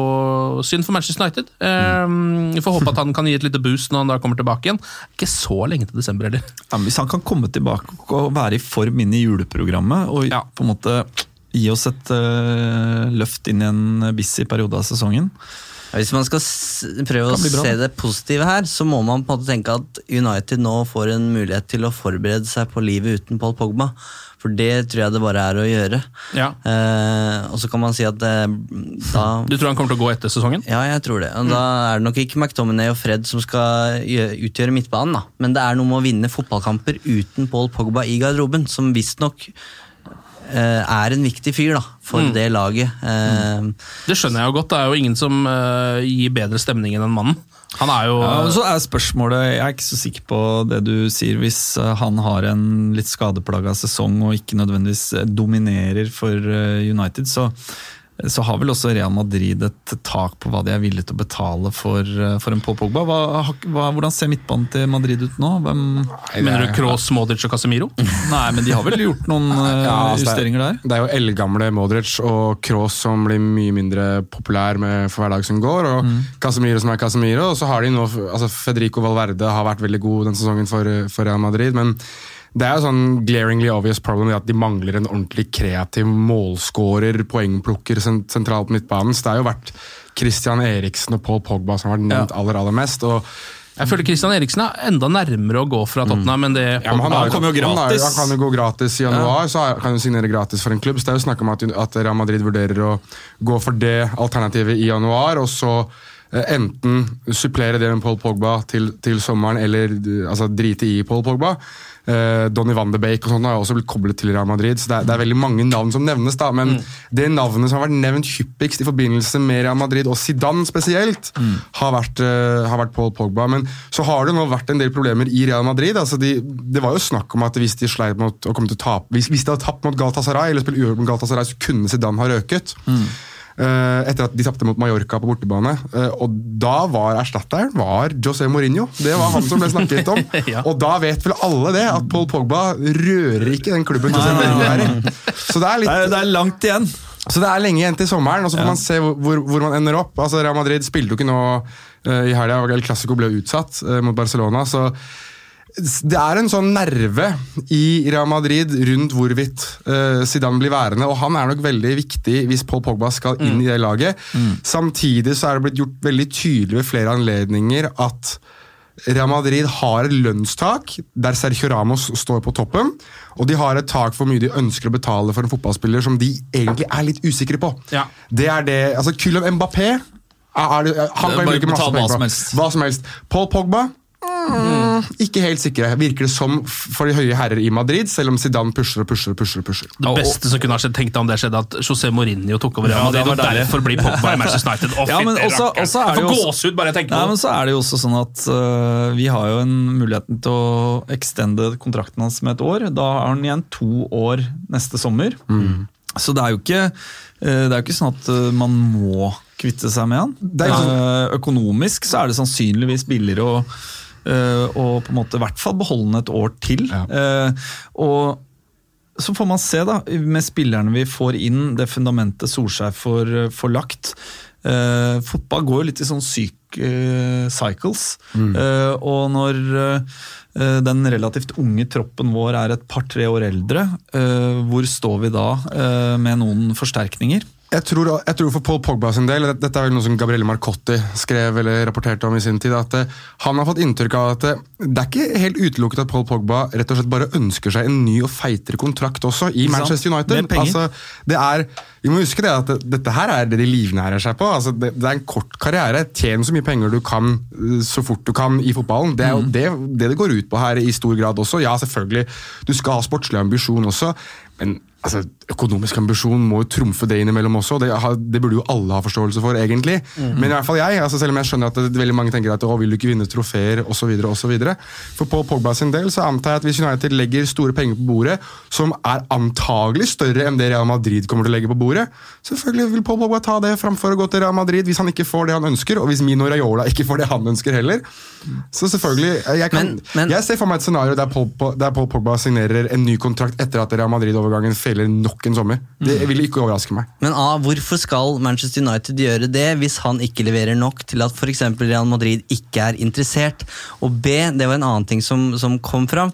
A: synd for Manchester United. Eh, vi får håpe at han kan gi et lite boost når han da kommer tilbake igjen. Ikke så lenge til desember heller.
B: Ja, hvis han kan komme tilbake og være i form inn i juleprogrammet, og
A: Ja.
B: på en måte gi oss et uh, løft inn i en busy periode av sesongen
D: Ja, Hvis man skal prøve å se
B: det.
D: positive her, så må man på en måte tenke at United nå får en mulighet til å forberede seg på livet uten Paul Pogba. For det tror jeg det bare er å gjøre.
A: Ja.
D: Eh, og så kan man si at det, da
A: Du tror han kommer til å gå etter sesongen?
D: Ja, jeg tror det. Og Da er det nok ikke McTominay og Fred som skal utgjøre midtbanen, da. Men det er noe med å vinne fotballkamper uten Paul Pogba i garderoben, som visstnok eh, er en viktig fyr da, for
A: Mm.
D: det laget. Mm.
A: Det skjønner jeg jo godt. Det er jo ingen som eh, gir bedre stemning enn den mannen. Han er jo
B: Ja, så er spørsmålet, Jeg er ikke så sikker på det du sier. Hvis eh, han har en litt skadeplaga sesong og ikke nødvendigvis eh, dominerer for eh, United, så, så har vel også Real Madrid et tak på hva de er villige til å betale for, eh, for en Paul Pogba. Hva, hva, hvordan ser midtbanen til Madrid ut nå? Hvem,
A: Mener du Kroos, Modric og Casemiro?
B: nei, men de har vel gjort noen eh,
C: Ja, altså,
B: justeringer der?
C: Det er jo eldgamle Modric og Kroos som blir mye mindre populær med for hver dag som går, og
B: Mm.
C: Casemiro som er Casemiro. Og så har de nå altså Federico Valverde har vært veldig god den sesongen for, for Real Madrid, men det er jo sånn glaringly obvious problem at de mangler en ordentlig kreativ målskårer, poengplukker sentralt på midtbanen. Så det har jo vært Christian Eriksen og Paul Pogba som har vært nevnt aller, aller mest. og
A: Jeg føler Christian Eriksen er enda nærmere å gå fra Tottenham enn det
C: Ja, men han,
B: Han jo
C: Han, er,
B: gratis.
C: han kan jo gå gratis i januar, så er- kan han signere gratis for en klubb. Så det er jo snakk om at, at Real Madrid vurderer å gå for det alternativet i januar, og så eh, enten supplere det med Paul Pogba til, til sommeren, eller eh, altså, drite i Paul Pogba. Eh, Donny van de Beek og sånt har også blitt koblet til Real Madrid, så det er, det er veldig mange navn som nevnes. da, Men det navnet som har vært nevnt hyppigst i forbindelse med Real Madrid, og Zidane spesielt, har, vært, uh, har vært Paul Pogba. Men så har det nå vært en del problemer i Real Madrid. altså de, Det var jo snakk om at hvis de sleit mot å komme til å tape, hvis, hvis de hadde tapt mot Galatasaray, eller spilt uavgjort mot Galatasaray, så kunne Zidane ha røket. Eh, etter at de tapte mot Mallorca på bortebane. Eh, og da var erstatteren var José Mourinho. Det var han som ble snakket om.
A: Ja.
C: Og da vet vel alle det, at Paul Pogba rører ikke den klubben José Mourinho er i. Så det er litt
B: Det er, det er langt igjen.
C: så det er lenge igjen til sommeren, og så får man se hvor, hvor, man ender opp. Altså Real Madrid spilte jo ikke nå eh, i helga, El Clásico ble utsatt eh, mot Barcelona. så det er en sånn nerve i Real Madrid rundt hvorvidt uh, Zidane blir værende, og han er nok veldig viktig hvis Paul Pogba skal inn i det laget. Samtidig så er det blitt gjort veldig tydelig ved flere anledninger at Real Madrid har et lønnstak der Sergio Ramos står på toppen, og de har et tak for hvor mye de ønsker å betale for en fotballspiller som de egentlig er litt usikre på.
A: Ja.
C: Det er det, altså Kylian Mbappé er, er, han kan bruke masse penger på. Hva som helst. Paul Pogba mm, ikke helt sikre, virker det som for de høye herrer i Madrid, selv om Zidane pusher og pusher og pusher. og pusher.
A: Det beste som kunne ha skjedd, tenkte han om det skjedde, at José Mourinho tok over Real
B: Ja, det
A: Madrid,
B: var
A: og derfor blir Pogba i Manchester United. Å,
B: Ja, men også- også er det jo
A: gåsehud bare jeg tenker på
B: men så er det jo også sånn at uh, vi har jo en muligheten til å extende kontrakten hans med et år. Da har han igjen to år neste sommer. Så det er jo ikke, øh, det er jo ikke sånn at øh, man må kvitte seg med han.
C: Er sånn-
B: økonomisk så er det sannsynligvis billigere å, øh, å på en måte i hvert fall beholde den et år til.
C: Ja.
B: Eh, og så får man se, da, med spillerne vi får inn, det fundamentet Solskjær får, får lagt. Eh, fotball går jo litt i sånn syk eh, cycles. Eh, og når eh, den relativt unge troppen vår er et par-tre år eldre, eh, hvor står vi da eh, med noen forsterkninger?
C: Jeg tror, jeg tror for Paul Pogba sin del, dette er vel noe som Gabrielle Marcotti skrev eller rapporterte om i sin tid, at eh, han har fått inntrykk av at eh, det er ikke helt utelukket at Paul Pogba rett og slett bare ønsker seg en ny og feitere kontrakt også i Manchester United. Altså, det er, vi må huske det at dette her er det de livnærer seg på. Altså, det, det er en kort karriere. Tjen så mye penger du kan eh, så fort du kan i fotballen. Det er jo det, det det går ut på her i stor grad også. Ja, selvfølgelig, du skal ha sportslig ambisjon også, men altså, økonomisk ambisjon må jo trumfe det innimellom også. Det, det burde jo alle ha forståelse for, egentlig. Men i hvert fall jeg, altså, selv om jeg skjønner at det, veldig mange tenker at å, vil du ikke vinne trofeer osv. For Paul Pogba sin del så antar jeg at hvis United legger store penger på bordet, som er antagelig større enn det Real Madrid kommer til å legge på bordet, selvfølgelig vil Paul Pogba ta det framfor å gå til Real Madrid hvis han ikke får det han ønsker, og hvis Mino Raiola ikke får det han ønsker heller. Så selvfølgelig, jeg, kan,
D: Men- men-
C: jeg ser for meg et scenario der Paul, der Paul Pogba signerer en ny kontrakt etter at Real Madrid-overgangen feiler nok en sommer. Det vil ikke overraske meg.
D: Men A, hvorfor skal Manchester United gjøre det hvis han ikke leverer nok til at f.eks. Real Madrid ikke er interessert? Og B, det var en annen ting som, som kom fram.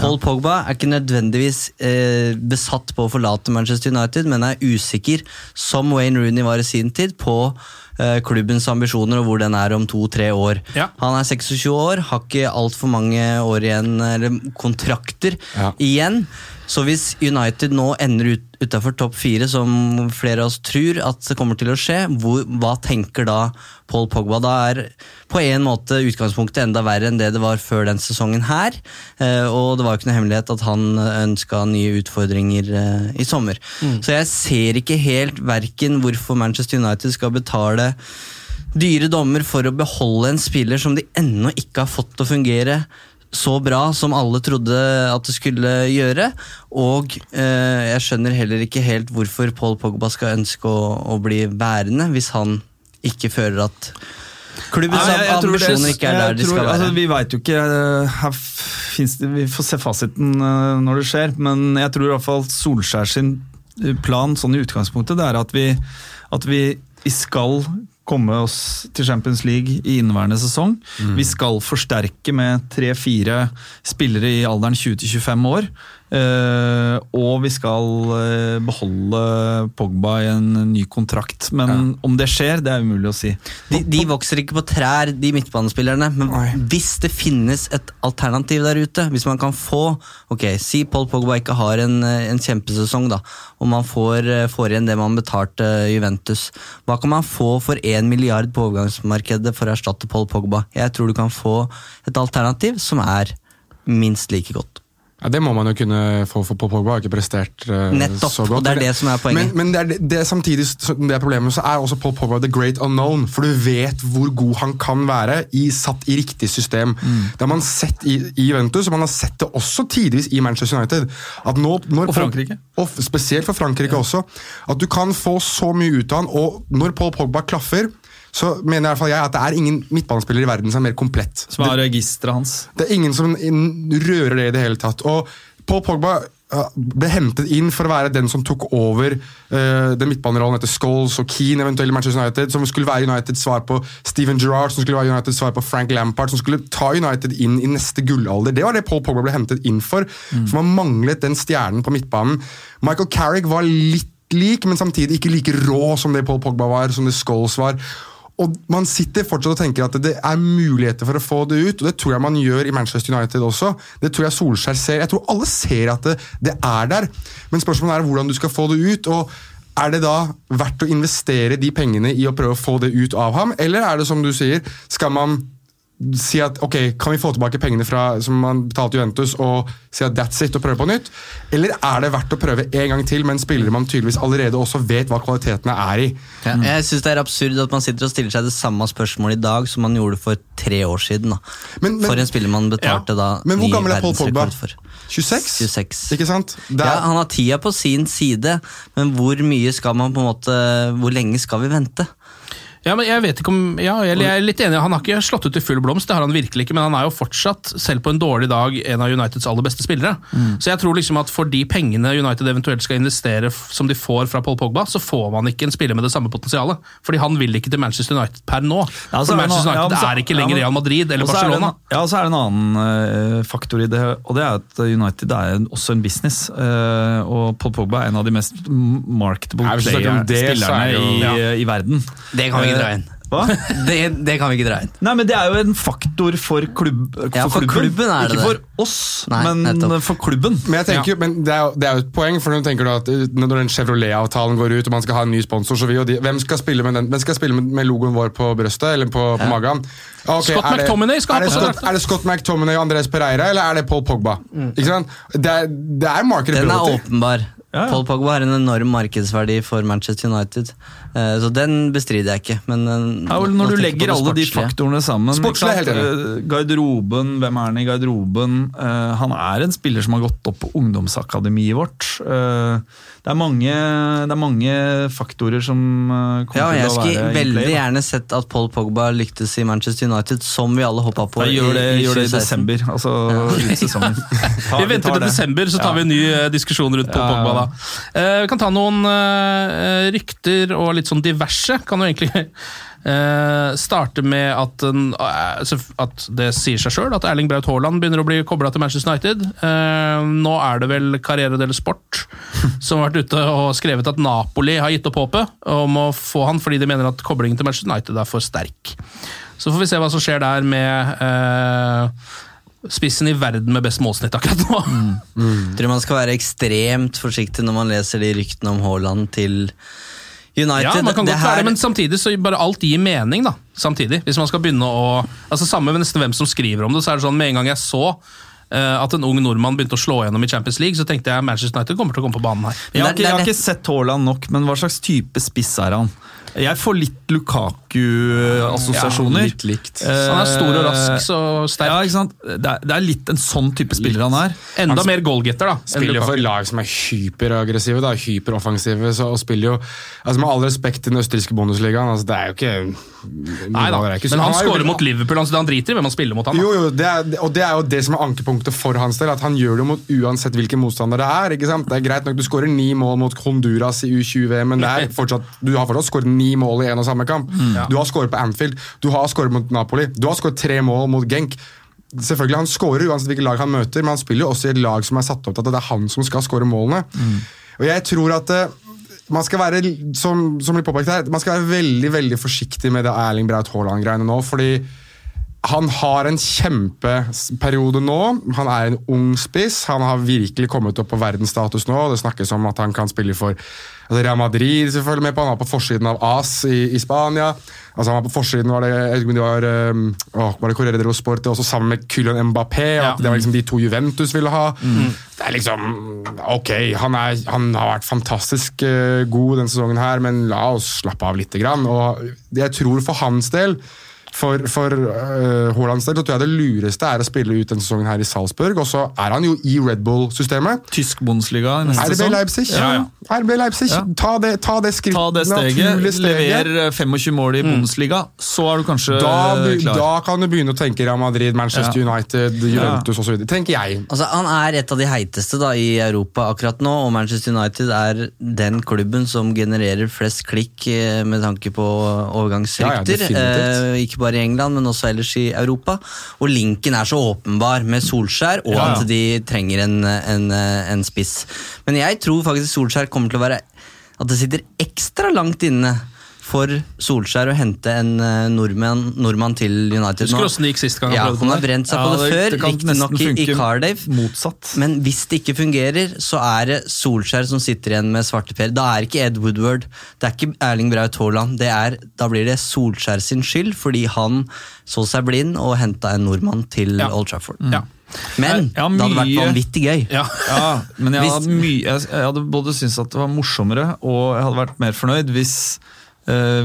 D: Paul Pogba er ikke nødvendigvis eh, besatt på å forlate Manchester United, men er usikker, som Wayne Rooney var i sin tid, på eh, klubbens ambisjoner og hvor den er om to-tre år.
A: Ja.
D: Han er 26 år, har ikke altfor mange år igjen, eller kontrakter
C: Ja.
D: igjen. Så hvis United nå ender ut utafor topp fire, som flere av oss tror at det kommer til å skje, hvor, hva tenker da Paul Pogba? Da er på en måte utgangspunktet enda verre enn det det var før den sesongen her. Eh, og det var jo ikke noe hemmelighet at han ønska nye utfordringer eh, i sommer. Så jeg ser ikke helt verken hvorfor Manchester United skal betale dyre dommer for å beholde en spiller som de ennå ikke har fått til å fungere så bra som alle trodde at det skulle gjøre. Og eh, jeg skjønner heller ikke helt hvorfor Paul Pogba skal ønske å, å bli værende, hvis han ikke føler at klubbens
B: det-
D: ambisjoner ikke er der de
B: tror-
D: skal være.
B: Altså, vi vet jo ikke eh, det, Vi får se fasiten eh, når det skjer, men jeg tror i hvert fall Solskjær sin plan sånn i utgangspunktet det er at vi, at vi, vi skal komme oss til Champions League i inneværende sesong. Vi skal forsterke med tre-fire spillere i alderen 20-25 år. Eh, og vi skal eh, beholde Pogba i en ny kontrakt. Men om det skjer, det er umulig å si.
D: De, de vokser ikke på trær, de midtbanespillerne. Men hvis det finnes et alternativ der ute, hvis man kan få Ok, Si Paul Pogba ikke har en, eh, en kjempesesong, da, og man får, får igjen det man betalte Juventus. Hva kan man få for 1 milliard på overgangsmarkedet for å erstatte Paul Pogba? Jeg tror du kan få et alternativ som er minst like godt.
C: Ja, Det må man jo kunne få, for Pogba har ikke prestert uh,
D: Nettopp,
C: så godt.
D: og det er det som er poenget.
C: Men, men det er det, det samtidig som det er problemet, så er også Paul Pogba the great unknown. For du vet hvor god han kan være i, satt i riktig system.
D: Mm.
C: Det har man sett i, i Juventus, og man har sett det også tidvis i Manchester United. At nå, når
B: Og Frankrike.
C: Og spesielt for Frankrike også. At du kan få så mye ut av han, og når Paul Pogba klaffer, så mener i hvert fall jeg at det er ingen midtbanespiller i verden som er mer komplett.
B: Som er registeret hans.
C: Det er ingen som rører det i det hele tatt. Og Paul Pogba ble hentet inn for å være den som tok over uh, den midtbanerollen etter Scholes og Keane, eventuelt Manchester United, som skulle være Uniteds svar på Steven Gerrard, som skulle være Uniteds svar på Frank Lampard, som skulle ta United inn i neste gullalder. Det var det Paul Pogba ble hentet inn for. For man manglet den stjernen på midtbanen. Michael Carrick var litt lik, men samtidig ikke like rå som det Paul Pogba var, som det Scholes var. Og Man sitter fortsatt og tenker at det er muligheter for å få det ut, og det tror jeg man gjør i Manchester United også. Det tror jeg Solskjær ser. Jeg tror alle ser at det, det er der, men spørsmålet er hvordan du skal få det ut. og er det da verdt å investere de pengene i å prøve å få det ut av ham, eller er det som du sier, skal man si at ok, kan vi få tilbake pengene fra, som man betalte Juventus, og si at that's it, og prøve på nytt? Eller er det verdt å prøve en gang til med en spiller man tydeligvis allerede også vet hva kvalitetene er i?
D: Ja, jeg synes det er absurd at man sitter og stiller seg det samme spørsmålet i dag som man gjorde for tre år siden. Da.
C: Men- men-
D: for en spiller man betalte da
C: Men hvor gammel er Paul Pogba? 26?
D: 26.
C: Ikke sant? Det er,
D: Ja, Han har tida på sin side, men hvor mye skal man på en måte Hvor lenge skal vi vente?
A: Ja, men jeg vet ikke om, ja, jeg, jeg er litt enig, Han har ikke slått ut i full blomst, det har han virkelig ikke, men han er jo fortsatt, selv på en dårlig dag, en av Uniteds aller beste spillere. Så jeg tror liksom at for de pengene United eventuelt skal investere som de får fra Paul Pogba, så får man ikke en spiller med det samme potensialet. Fordi han vil ikke til Manchester United per nå.
B: Ja,
A: for
B: er
A: Manchester United
B: ja, så-
A: er ikke lenger
B: ja, men-
A: Real Madrid eller
B: er det en-
A: Barcelona.
B: Ja, så er det en annen uh, faktor i det, og det er at United er en- også en business. Uh, og Paul Pogba er en av de mest marketable player-
C: det,
B: spillerne
C: er
B: i,
A: Ja.
B: i verden.
D: Det kan vi ikke dra inn.
B: Hva?
D: Det, det kan vi ikke dra inn.
B: Nei, men Det er jo en faktor for, klubb, for,
D: Ja, for klubben er det
B: Ikke
D: det.
B: for oss,
D: Nei,
B: men
D: nettopp.
B: for klubben.
C: men jeg tenker, men det, er jo, det er jo et poeng, for når tenker du at uh, når den Chevrolet-avtalen går ut, og man skal ha en ny sponsor, så vil jo de, hvem skal spille med den? Hvem skal spille med, med logoen vår på brøstet, eller på, på magen? Okay,
A: Scott
C: er det-
A: McTominay skal
C: er det
A: på seg
C: Scott,
A: drakta.
C: Er det Scott McTominay og Andres Pereira, eller er det Paul Pogba? Ikke sant? Det er, det er
D: Den er åpenbar.
B: Ja, ja.
D: Paul Pogba har en enorm markedsverdi for Manchester United, Eh, så den bestrider jeg ikke. Men eh,
B: Ja, vel, når du legger alle de faktorene sammen Eh, Garderoben, hvem er han i garderoben? Eh, han er en spiller som har gått opp på ungdomsakademiet vårt. Det, er mange, det er mange faktorer som eh, kommer
D: Ja,
B: til å
D: skulle
B: Jeg skulle
D: veldig
B: play,
D: gjerne sett at Paul Pogba lyktes i Manchester United, som vi alle hoppa på
B: Da gjør det,
D: i,
B: gjør det i desember, altså ut sesongen. Ta-
A: Vi venter til desember, så tar vi en ny eh, diskusjon rundt Paul
B: Ja.
A: Pogba da. Eh, vi kan ta noen eh, rykter og litt sånn diverse. Kan jo egentlig Eh, starter med at, en, eh, at det sier seg sjøl at Erling Braut Haaland begynner å bli kobla til Manchester United. Eh, nå er det vel Karriere del Sport som har vært ute og skrevet at Napoli har gitt opp håpet om å få han fordi de mener at koblingen til Manchester United er for sterk. Så får vi se hva som skjer der med eh, spissen i verden med best målsnitt akkurat nå.
D: Tror man skal være ekstremt forsiktig når man leser de ryktene om Haaland til United.
A: Ja, man kan
D: Det
A: godt være
D: her-
A: det, men samtidig så bare alt gir mening, da. Samtidig. Hvis man skal begynne å altså Samme med nesten hvem som skriver om det, så er det sånn med en gang jeg så eh, at en ung nordmann begynte å slå gjennom i Champions League, så tenkte jeg Manchester United kommer til å komme på banen her.
B: Jeg har, ikke, jeg har ikke sett Haaland nok, men hva slags type spiss er han? Jeg får litt Lukaku-assosiasjoner.
C: Ja, litt likt.
A: Han er stor og rask, så sterk.
B: Ja, ikke sant? Det er, det er litt en sånn type spiller han er.
A: Enda mer goalgetter, da.
C: Spiller jo for lag som er hyperaggressive, da, hyperoffensive. Så, og spiller jo altså Med all respekt til den østerrikske bonusligaen, altså, det er jo ikke
A: Nei da, men han
C: han
A: skårer mot Liverpool, han, han driter i hvem han spiller mot. han da.
C: Jo, jo, det er, og det er jo det som er ankepunktet for hans del. At Han gjør det mot uansett hvilken motstander det er. ikke sant? Det er greit nok du skårer ni mål mot Honduras i U20-VM, men det er fortsatt, du har fortsatt skåret ni mål i en og samme kamp. Du har skåret på Anfield, du har skåret mot Napoli, du har skåret tre mål mot Genk. Selvfølgelig, Han skårer uansett hvilket lag han møter, men han spiller jo også i et lag som er satt opp til at det er han som skal skåre målene. Og jeg tror at eh, man skal være som, som blir påpekt her, man skal være veldig veldig forsiktig med det Erling Braut Haaland-greiene nå. fordi han har en kjempeperiode nå. Han er en ung spiss. Han har virkelig kommet opp på verdensstatus nå. Det snakkes om at han kan spille for altså Real Madrid. selvfølgelig med på. Han var på forsiden av AS i, i Spania. Altså Han var på forsiden var det, jeg vet var, åh, var det Corriere dello Sport, også sammen med Kylian Mbappé.
A: Ja.
C: At det var liksom de to Juventus ville ha. Det er liksom Ok, han, er, han har vært fantastisk eh, god denne sesongen, her, men la oss slappe av litt. Grann. Og jeg tror for hans del for, for uh, Haalands del så tror jeg det lureste er å spille ut denne sesongen her i Salzburg. Og så er han jo i Red Bull-systemet.
B: Tysk Bundesliga neste
C: RB
B: sesong.
C: Leipzig.
B: Ja, ja.
C: RB Leipzig.
B: Ja.
C: Ta, det, ta det skrittet.
B: Ta det steget,
C: steget.
B: lever eh, 25 mål i Bundesliga, så er du kanskje
C: Da, du,
B: klar.
C: da kan du begynne å tenke Real Madrid, Manchester
B: Ja.
C: United, Juventus osv. Tenker jeg.
D: Altså, Han er et av de heiteste da, i Europa akkurat nå, og Manchester United er den klubben som genererer flest klikk eh, med tanke på overgangsrykter.
C: Ja, ja,
D: eh, ikke bare i England, men også ellers i Europa. Og linken er så åpenbar med Solskjær, og at de trenger en, en, en spiss. Men jeg tror faktisk Solskjær kommer til å være At det sitter ekstra langt inne for Solskjær å hente en eh, nordmann, nordmann til United
A: Husker
D: nå.
A: gikk sist gang han
D: Ja, han har brent seg
B: Ja,
D: på det,
B: det-
D: før,
B: det kan
D: riktignok i, i Cardiff.
B: motsatt.
D: Men hvis det ikke fungerer, så er det Solskjær som sitter igjen med svarteper. Da er ikke Ed Woodward, det er ikke Erling Braut Haaland. Det er, da blir det Solskjær sin skyld, fordi han så seg blind og henta en nordmann til
A: Ja.
D: Old Trafford.
A: Ja.
D: Men
B: Ja,
D: det hadde vært vanvittig gøy.
A: Ja.
B: Ja, men jeg hadde, mye, jeg, jeg hadde både syntes at det var morsommere, og jeg hadde vært mer fornøyd hvis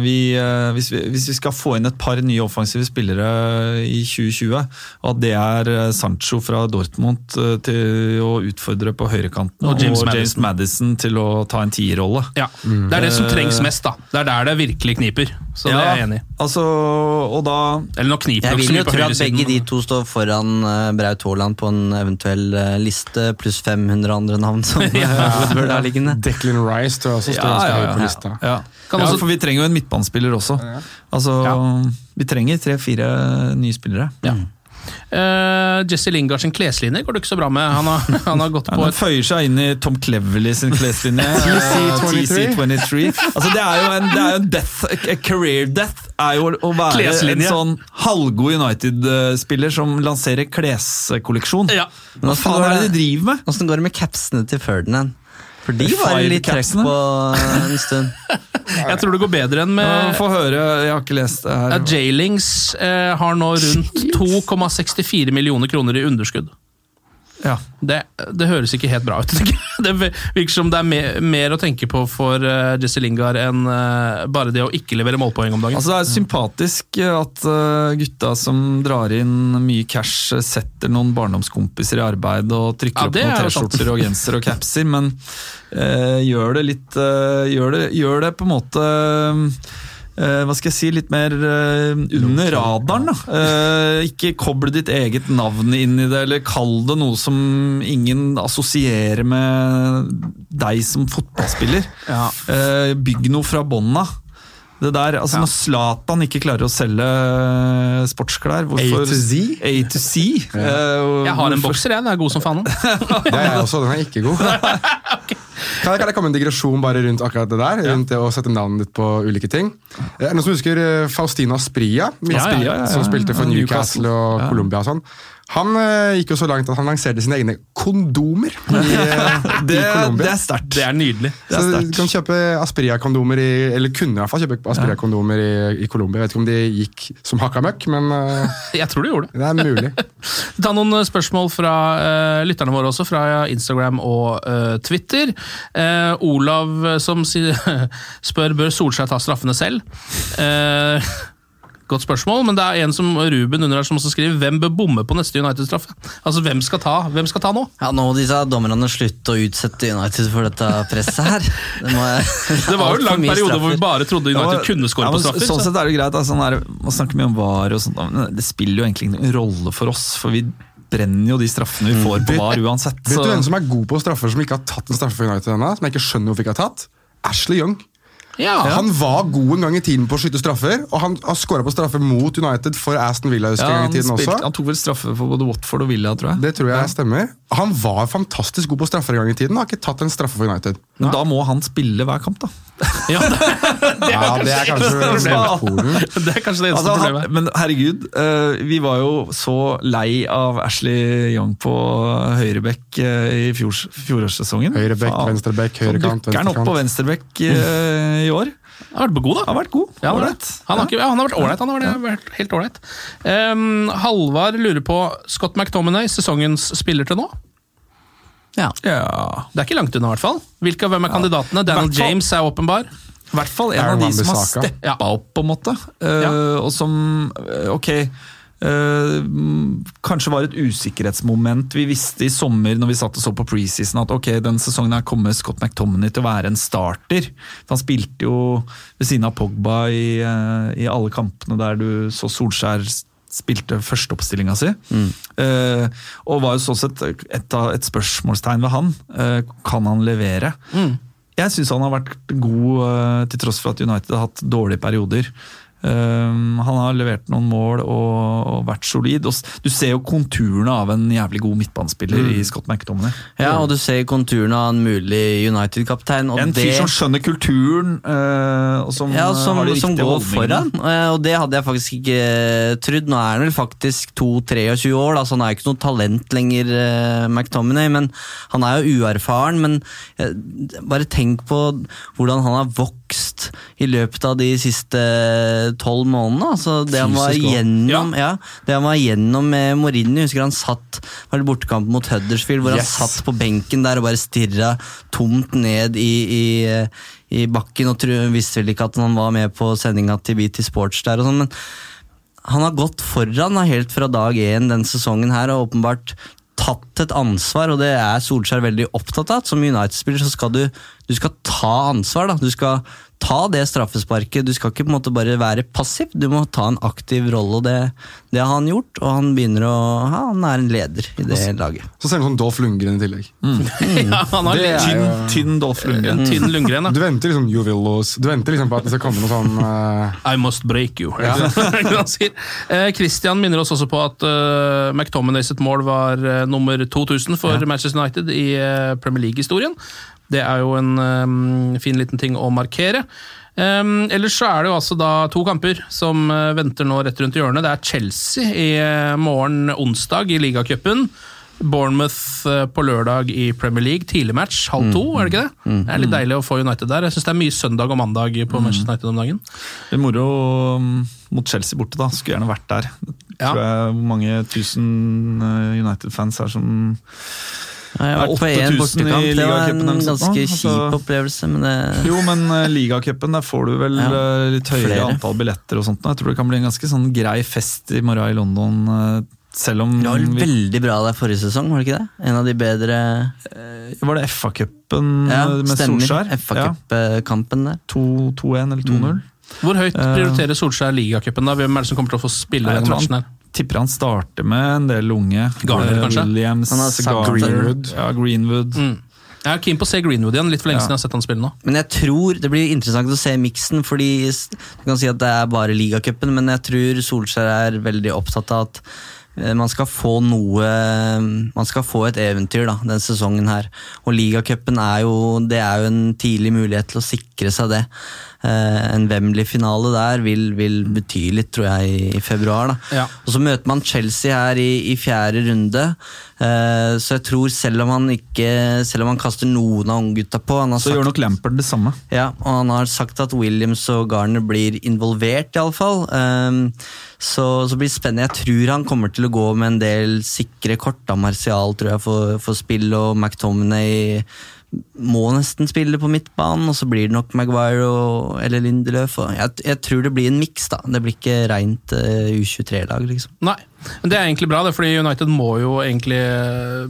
B: vi, eh, hvis, vi, hvis vi skal få inn et par nye offensive spillere i 2020, og at det er eh, Sancho fra Dortmund eh, til å utfordre på høyrekanten,
A: Og
B: og
A: James
B: James, Madison til å ta en tierrolle.
A: Ja. Det er det som trengs mest, da. Det er der det virkelig kniper. Så det er jeg enig i.
B: Altså, og da
A: Eller nå kniper
D: Jeg vil jo tro at begge de to står foran eh, Braut Haaland på en eventuell eh, liste, pluss 500 andre navn som ja. Woodward har liggende.
C: Declan Rice tror jeg også står ja, ja, ja. på lista.
B: Ja.
A: Kan
B: ja,
A: også-
B: for vi trenger jo en midtbanespiller også. Altså, Vi trenger tre-fire nye spillere.
A: Eh, Jesse Lingard sin kleslinje går det ikke så bra med. Han har, han har gått
B: Ja,
A: på
B: Han
A: et
B: føyer seg inn i Tom Cleverley sin kleslinje.
C: TC23.
B: TC23. Altså, det er jo en, det er en death, a career death er jo å være
A: Kleslinje.
B: en sånn halvgod United-spiller som lanserer kleskolleksjon.
A: Ja.
B: Hva faen er det de driver med?
D: Åssen går det med capsene til Ferdinand? For de var litt trekk på en stund.
A: Jeg tror det går bedre enn med
B: Få høre, jeg har ikke lest det her.
A: J-Lings eh, har nå rundt 2,64 millioner kroner i underskudd.
B: Ja.
A: Det, det høres ikke helt bra ut. Det virker som det er mer, mer å tenke på for eh, Jesse Lingard enn eh, bare det å ikke levere målpoeng om dagen.
B: Altså Det er sympatisk at uh, gutta som drar inn mye cash, setter noen barndomskompiser i arbeid og trykker
A: Ja,
B: opp noen
A: er.
B: T-skjorter og genser og capser, men gjør det litt gjør, det, gjør det på en måte hva skal jeg si, litt mer uh, under radaren. da. Uh, ikke koble ditt eget navn inn i det, eller kall det noe som ingen assosierer med deg som fotballspiller.
A: Ja.
B: Uh, bygg noe fra bånn av. Det der, altså Når Zlatan ikke klarer å selge eh, sportsklær hvorfor,
C: A to Z?
B: A to Z. Ja.
A: Uh, Jeg har en
B: hvorfor-
A: bokser, jeg. Den er god som faen.
C: Det er jeg også, den er ikke god. Kan kan jeg komme en digresjon bare rundt akkurat det der? Rundt det å sette navnet ditt på ulike ting. Er det noen som husker
B: Faustina Spria?
C: Som spilte for Newcastle, og. Colombia og sånn. Han eh, gikk jo så langt at han lanserte sine egne kondomer i, eh,
B: Det,
C: i Colombia.
B: det er sterkt.
A: Det er nydelig.
B: Det er
C: Så du kan kjøpe Aspria-kondomer i Eller kunne i hvert fall kjøpe Aspria-kondomer i, i Colombia. Vet ikke om de gikk som hakka møkk, men eh,
A: Jeg tror du gjorde det.
C: det er mulig.
A: Ta noen spørsmål fra eh, lytterne våre også, fra Instagram og Twitter. Eh, Olav som si, spør bør Solskjær ta straffene selv. Eh, godt spørsmål, men det er en som Ruben under her som også skriver hvem bør bomme på neste United-straffe. Altså, hvem skal ta Hvem skal ta nå?
D: Ja, Nå må disse dommerne slutte å utsette United for dette presset her. Det, må,
A: Det var jo en lang periode hvor vi bare trodde United
B: Ja,
A: kunne skåre
B: ja,
A: på straffer.
B: Sånn
A: så-
B: sett er det greit. Altså, er, man snakker mye om VAR og sånt, men det spiller jo egentlig ingen rolle for oss. For vi brenner jo de straffene vi får på VAR uansett.
C: Vet du hvem som er god på straffer som ikke har tatt en straffe for United ennå? Som jeg ikke skjønner hvorfor ikke har tatt? Ashley Young.
A: Ja.
C: Han var god en gang i tiden på å skyte straffer, og han har skåra på straffer mot United for Aston Villa.
B: ja,
C: en gang
B: han,
C: i tiden
B: spilte,
C: også.
B: han tok vel straffe for både Watford og Villa, tror jeg.
C: Det tror jeg stemmer. Han var fantastisk god på straffer en gang i tiden, har ikke tatt en straffe for United.
B: Men da må han spille hver kamp, da.
A: Ja, det,
C: Ja, det er kanskje Polen.
A: det er kanskje det eneste
B: Altså, han,
A: problemet.
B: men herregud, eh, vi var jo så lei av Ashley Young på høyrebekk eh, i fjor, fjorårssesongen.
C: Høyrebekk,
B: høyrekant,
C: venstrekant.
B: Så dukker han opp på venstrebekk eh, i år.
A: Han har vært god, da.
B: Han har vært god.
A: Ja, han, har han, har ikke, ja, han har vært ålreit. Han har vært, vært helt ålreit. Um, Halvard lurer på Scott McTominay, sesongens spiller til nå.
D: ja.
B: Ja.
A: Det er ikke langt unna, i hvert fall. Hvilke, hvem er kandidatene? Daniel
B: Hvertfall,
A: James er åpenbar.
B: I hvert fall en av de som har steppa
A: Ja.
B: opp, på en måte. Uh,
A: Ja.
B: Og som eh, Ok. Eh, mm, kanskje var et usikkerhetsmoment vi visste i sommer når vi satt og så på preseason at ok, den sesongen her kommer Scott McTominay til å være en starter. Han spilte jo ved siden av Pogba i, eh, i alle kampene der du så Solskjær spilte førsteoppstillinga si. Eh, og var jo sånn sett et, et, et spørsmålstegn ved han. Eh, kan han levere? Jeg syns han har vært god eh, til tross for at United har hatt dårlige perioder. Um, han har levert noen mål og, og vært solid. Og du ser jo konturene av en jævlig god midtbanespiller i Scott McTominay.
D: ja, og du ser konturene av en mulig United-kaptein.
B: En
D: det-
B: fyr som skjønner kulturen, eh, og som,
D: Ja, som,
B: har de
D: som går
B: holdningene.
D: foran. eh, Og det hadde jeg faktisk ikke eh, trodd. Nå er han vel faktisk 2-23 år, da, så han er jo ikke noe talent lenger, McTominay. Men han er jo uerfaren. Men bare tenk på hvordan han har vokst i løpet av de siste tolv månedene. Altså, det han var gjennom ja, Det han var gjennom med Mourinho. Husker han satt var det bortekamp mot Huddersfield, hvor
C: Yes.
D: han satt på benken der og bare stirra tomt ned i, i, i bakken. Og tro, visste vel ikke at han var med på sendinga til BT Sports der. og sånn, men han har gått foran helt fra dag én den sesongen her, og åpenbart tatt et ansvar, og det er Solskjær veldig opptatt av. Som United-spiller så skal du, du skal ta ansvar. da, Du skal ta det straffesparket. Du skal ikke på en måte bare være passiv, du må ta en aktiv rolle. og Det, det har han gjort, og han begynner å ja, Han er en leder i det laget.
C: Så ser han sånn Dolph Lundgren i tillegg.
A: Ja, han har litt tynn,
C: jo-
B: Tynn, Dolph Lundgren.
A: tynn Lundgren.
C: Du venter liksom Juvillos Du venter liksom på at det skal komme noe sånn uh...
A: I must break you. Sier? Eh, Christian minner oss også på at uh, McTominay sitt mål var uh, nummer 2000 for Manchester United i Premier League-historien. Det er jo en um, fin liten ting å markere. Um, ellers så er det jo altså da to kamper som eh, venter nå rett rundt hjørnet. Det er Chelsea i eh, morgen onsdag i ligacupen. Bournemouth eh, på lørdag i Premier League. Tidlig match, halv to, er det ikke det? Det er litt deilig å få United der. Jeg syns det er mye søndag og mandag på Manchester United om dagen.
B: Det er moro um, mot Chelsea borte, da. Skulle gjerne vært der.
A: Ja.
B: Tror jeg hvor mange tusen United-fans er som
D: Jeg har vært på
B: 8000
D: én
B: i
D: bortekamp, det var en ganske
B: altså.
D: kjip opplevelse, men det
B: Jo, men uh, ligacupen, der får du vel
D: Ja,
B: uh, litt høyere
D: flere.
B: antall billetter og sånt. Jeg tror det kan bli en ganske sånn grei fest i morgen i London, uh, selv om
D: Det var
B: vi,
D: veldig bra der forrige sesong, var det ikke det? En av de bedre
B: Var det FA-cupen
D: ja,
B: med
D: stemmer.
B: Solskjær? Ja,
D: FA-cupkampen der.
B: 2-1 eller 2-0.
A: Hvor høyt prioriterer Solskjær ligacupen? da? Hvem er det som kommer til å få spille
B: Jeg
A: den
B: tror
A: matchen
B: han
A: her?
B: Tipper han starter med en del unge.
A: Garner,
B: Eh,
A: kanskje?
B: Williams,
D: Han
B: Garner,
C: Greenwood.
B: Ja, Greenwood.
A: Mm. Jeg er keen på å se Greenwood igjen. Litt for lenge siden jeg har sett han spille nå.
D: Men jeg tror det blir interessant å se miksen, fordi du kan si at det er bare ligacupen, men jeg tror Solskjær er veldig opptatt av at eh, man skal få noe Man skal få et eventyr da, den sesongen her. Og ligacupen er jo Det er jo en tidlig mulighet til å sikre seg det. Eh, En Wembley-finale der vil, vil bety litt, tror jeg, i, februar.
A: Ja.
D: Og så møter man Chelsea her i, i fjerde runde. Eh, så jeg tror selv om han ikke Selv om han kaster noen av unggutta på han har
B: Så
D: sagt,
B: gjør nok Lampard det samme.
D: ja, og han har sagt at Williams og Garner blir involvert, iallfall. Um, så, så blir det spennende. Jeg tror han kommer til å gå med en del sikre kort. da Martial tror jeg for, for spill og McTominay må nesten spille på midtbanen. Og så blir det nok Maguire og, eller Lindeløf. Og jeg, jeg tror det blir en miks. da Det blir ikke rent uh, U23-lag, liksom.
A: Nei, men det er egentlig bra, det, fordi United må jo egentlig eh,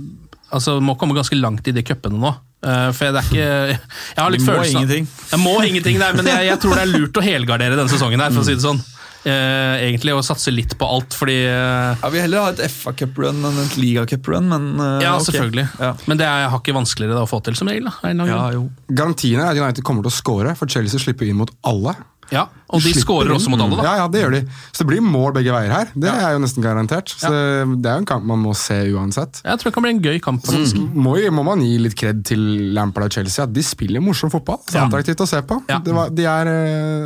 A: Altså, må komme ganske langt i de cupene nå. Uh, For det er ikke Jeg har litt
B: må
A: følelsen av-
B: ingenting.
A: Jeg må ingenting, nei, men jeg, jeg tror det er lurt å helgardere denne sesongen her, for å si det sånn. Eh, egentlig, og satse litt på alt, fordi eh,
B: Jeg vil heller ha et FA-cuprun enn et ligacuprun, men eh,
A: Ja,
B: okay.
A: selvfølgelig.
B: Ja.
A: Men det er hakket vanskeligere da, å få til, som regel. da.
B: Ja,
A: grunn.
B: jo.
C: Garantien er at United kommer til å score, for Chelsea slipper inn mot alle.
A: Ja, og de
C: skårer
A: også mot alle, da.
C: Ja, ja, det gjør de. Så det blir mål begge veier her. Det er jo nesten garantert. Så Det er jo en kamp man må se uansett.
A: Jeg tror det kan bli en gøy kamp. faktisk.
C: Må, må man gi litt kred til Lampard og Chelsea. At de spiller morsom fotball. Så
A: Ja.
C: attraktivt å se på.
A: Ja.
C: Det var, de er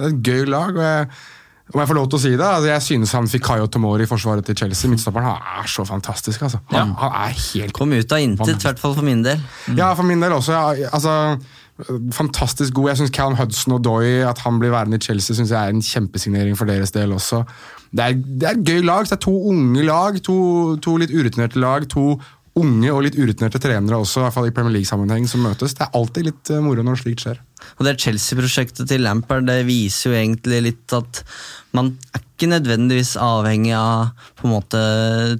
C: et gøy lag. og jeg om jeg får lov til å si det, altså jeg synes han fikk Kayo Tomori i forsvaret til Chelsea. Midtstopperen han er så fantastisk. altså. Han, han er helt
D: Kom ut av intet, i hvert fall for min del.
C: Ja, for min del også. Ja, altså, fantastisk god. Jeg syns Callum Hudson og Doy, at han blir værende i Chelsea, synes jeg er en kjempesignering for deres del også. Det er, det er et gøy lag. så Det er to unge lag, to, to litt urutinerte lag. To unge og litt urutinerte trenere også, i hvert fall i Premier League-sammenheng, som møtes. Det er alltid litt eh, moro når slikt skjer.
D: Og det Chelsea-prosjektet til Lampard det viser jo egentlig litt at man er ikke nødvendigvis avhengig av på en måte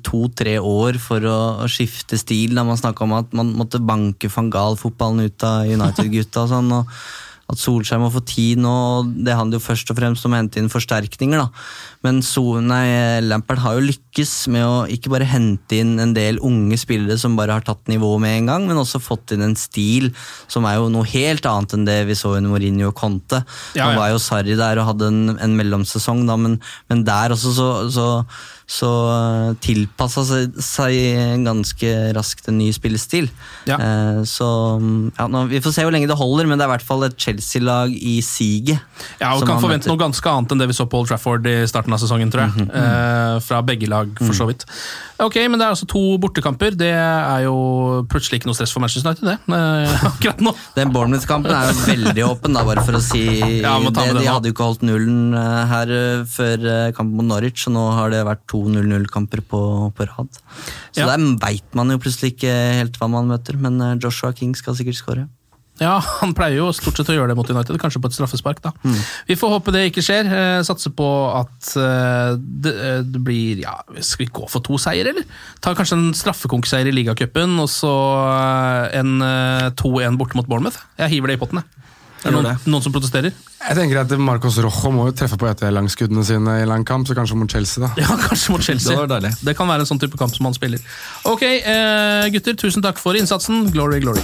D: to-tre år for å, å skifte stil. Da man snakka om at man måtte banke van Gahl-fotballen ut av United-gutta. og sånn, og at Solskjær må få tid nå, og det handler jo først og fremst om å hente inn forsterkninger. da. Men Sonei Lampert har jo lykkes med å ikke bare hente inn en del unge spillere som bare har tatt nivået med en gang, men også fått inn en stil som er jo noe helt annet enn det vi så under Mourinho og Conte.
A: Ja,
D: Nå
A: ja.
D: var jo Sarri der og hadde en, en mellomsesong, da, men, men der også så, så, så tilpassa seg, seg ganske raskt en ny spillestil.
A: Ja.
D: Eh, så ja, nå, Vi får se hvor lenge det holder, men det er i hvert fall et Chelsea-lag i siget.
A: Ja, og kan forvente noe ganske annet enn det vi så på Old Trafford i starten av sesongen, tror jeg. eh, fra begge lag, for så vidt. Ok, men det er altså to bortekamper. Det er jo plutselig ikke noe stress for Manchester United, det. eh, akkurat nå.
D: Den Bournemouth-kampen er jo veldig åpen, da, bare for å si
A: Ja,
D: det. De hadde jo ikke holdt nullen eh, her eh, før eh, kampen mot Norwich, og nå har det vært to 0-0-kamper på, på rad. Så
A: Ja.
D: der veit man jo plutselig ikke helt hva man møter, men Joshua King skal sikkert skåre.
A: Ja, han pleier jo stort sett å gjøre det mot United, kanskje på et straffespark. da. Vi får håpe det ikke skjer. Eh, satser på at eh, det, eh, det blir ja, Skal vi gå for to seier, eller? Ta kanskje en straffekonkseier i ligacupen, og så en eh, 2-1 borte mot Bournemouth. Jeg hiver det i potten, jeg. Er det noen, noen som protesterer?
C: Jeg tenker at Marcos Rojo må jo treffe på et av langskuddene sine i lang kamp, så kanskje mot Chelsea, da.
A: Ja, kanskje mot Chelsea.
B: Det var.
A: Det kan være en sånn type kamp som han spiller. Ok, eh, gutter, tusen takk for innsatsen. Glory, glory.